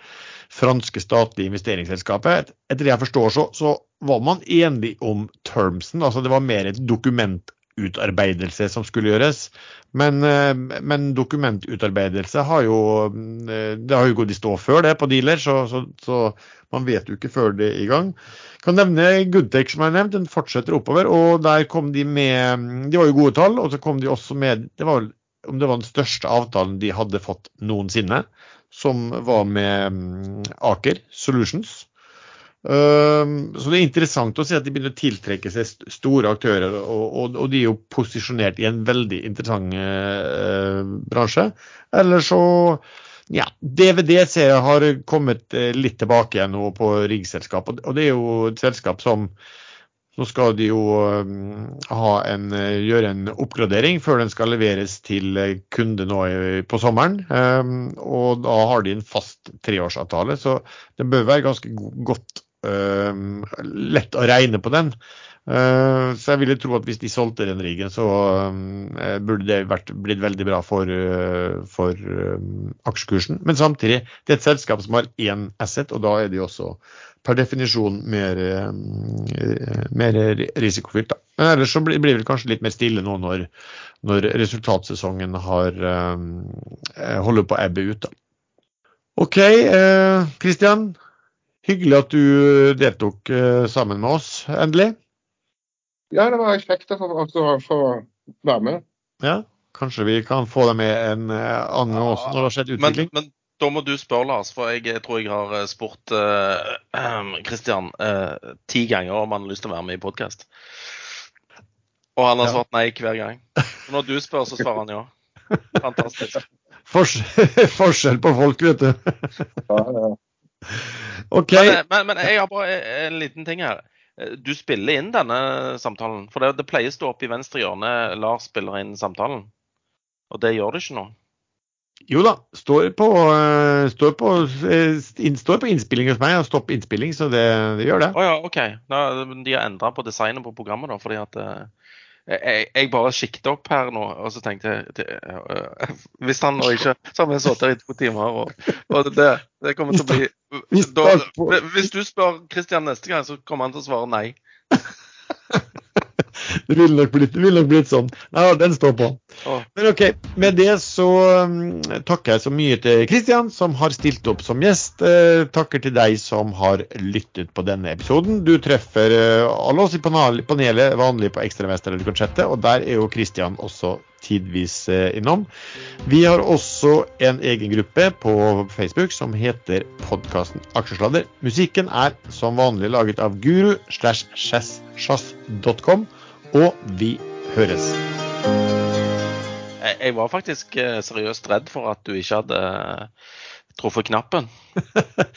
franske statlige investeringsselskapet. Etter det jeg forstår, så, så var man enig om termsen. altså Det var mer et dokumentutarbeidelse som skulle gjøres. Men, eh, men dokumentutarbeidelse har jo det har jo gått i stå før det på dealer, så, så, så man vet jo ikke før det er i gang. Kan nevne Goodtech, som jeg har nevnt. Den fortsetter oppover. og Der kom de med De var jo gode tall, og så kom de også med det var om det var den største avtalen de hadde fått noensinne, som var med mm, Aker Solutions. Um, så det er interessant å se at de begynner å tiltrekke seg store aktører, og, de er jo posisjonert i en veldig interessant uh, bransje. Eller så ja, DVD ser har kommet eh, litt tilbake igjen nå på riggselskap. Og det er jo et selskap som Nå skal de jo um, en, eh, gjøre en oppgradering før den skal leveres til kunde nå på sommeren. Um, og da har de en fast treårsavtale, så det bør være ganske godt lett å regne på den. Eh, så jeg ville tro at hvis de solgte den riggen, så eh, burde det vært, blitt veldig bra for, eh, for aksjekursen. Men samtidig, det er et selskap som har én asset, og da er det jo også per definisjon mer, mer risikofylt. Da. Men ellers så blir det kanskje litt mer stille nå når, når resultatsesongen har, holder på å ebbe ut. Da. OK, Kristian. Hyggelig at du deltok sammen med oss, endelig. Ja, det var kjekt å få, få være med. Ja, kanskje vi kan få deg med en uh, annen gang også, når det har skjedd utvikling. Men, men, da må du spørre, Lars, for jeg, tror jeg har spurt spurt uh, uh, ti ganger om han har lyst til å være med i podkast. Og han har svart nei hver gang. Og når du spør, så svarer han ja. Fantastisk. Forskjell, forskjell på folk, vet du. ja, ja. OK. Men, men, men jeg har bare en liten ting her. Eh, du spiller inn denne samtalen. For det, det pleier å stå oppe i venstre hjørne Lars spiller inn samtalen. Og det gjør det ikke nå. Jo da. Står på, uh, står på, står på innspilling hos meg og stopp innspilling, så det, det gjør det. Å oh, ja, OK. Da, de har endra på designet på programmet, da, fordi at jeg, jeg, bare siktet opp her nå, og så tenkte jeg uh, Hvis han nå ikke Så har vi sittet her i to timer, og, og det, det, kommer til å bli da, Hvis du spør Christian neste gang, så kommer han til å svare nei. Det ville nok vil nok blitt sånn. Nei, den står på. Men OK. Med det så um, takker jeg så mye til Kristian, som har stilt opp som gjest. Uh, takker til deg som har lyttet på denne episoden. Du treffer uh, alle oss i panelet vanlig på Ekstremester eller Konsettet, og der er jo Kristian også tidvis uh, innom. Vi har også en egen gruppe på Facebook som heter podkasten Aksjesladder. Musikken er som vanlig laget av guru slash sjazz.com og vi høres. Jeg, jeg var faktisk eh, seriøst redd for at du ikke hadde eh, truffet knappen.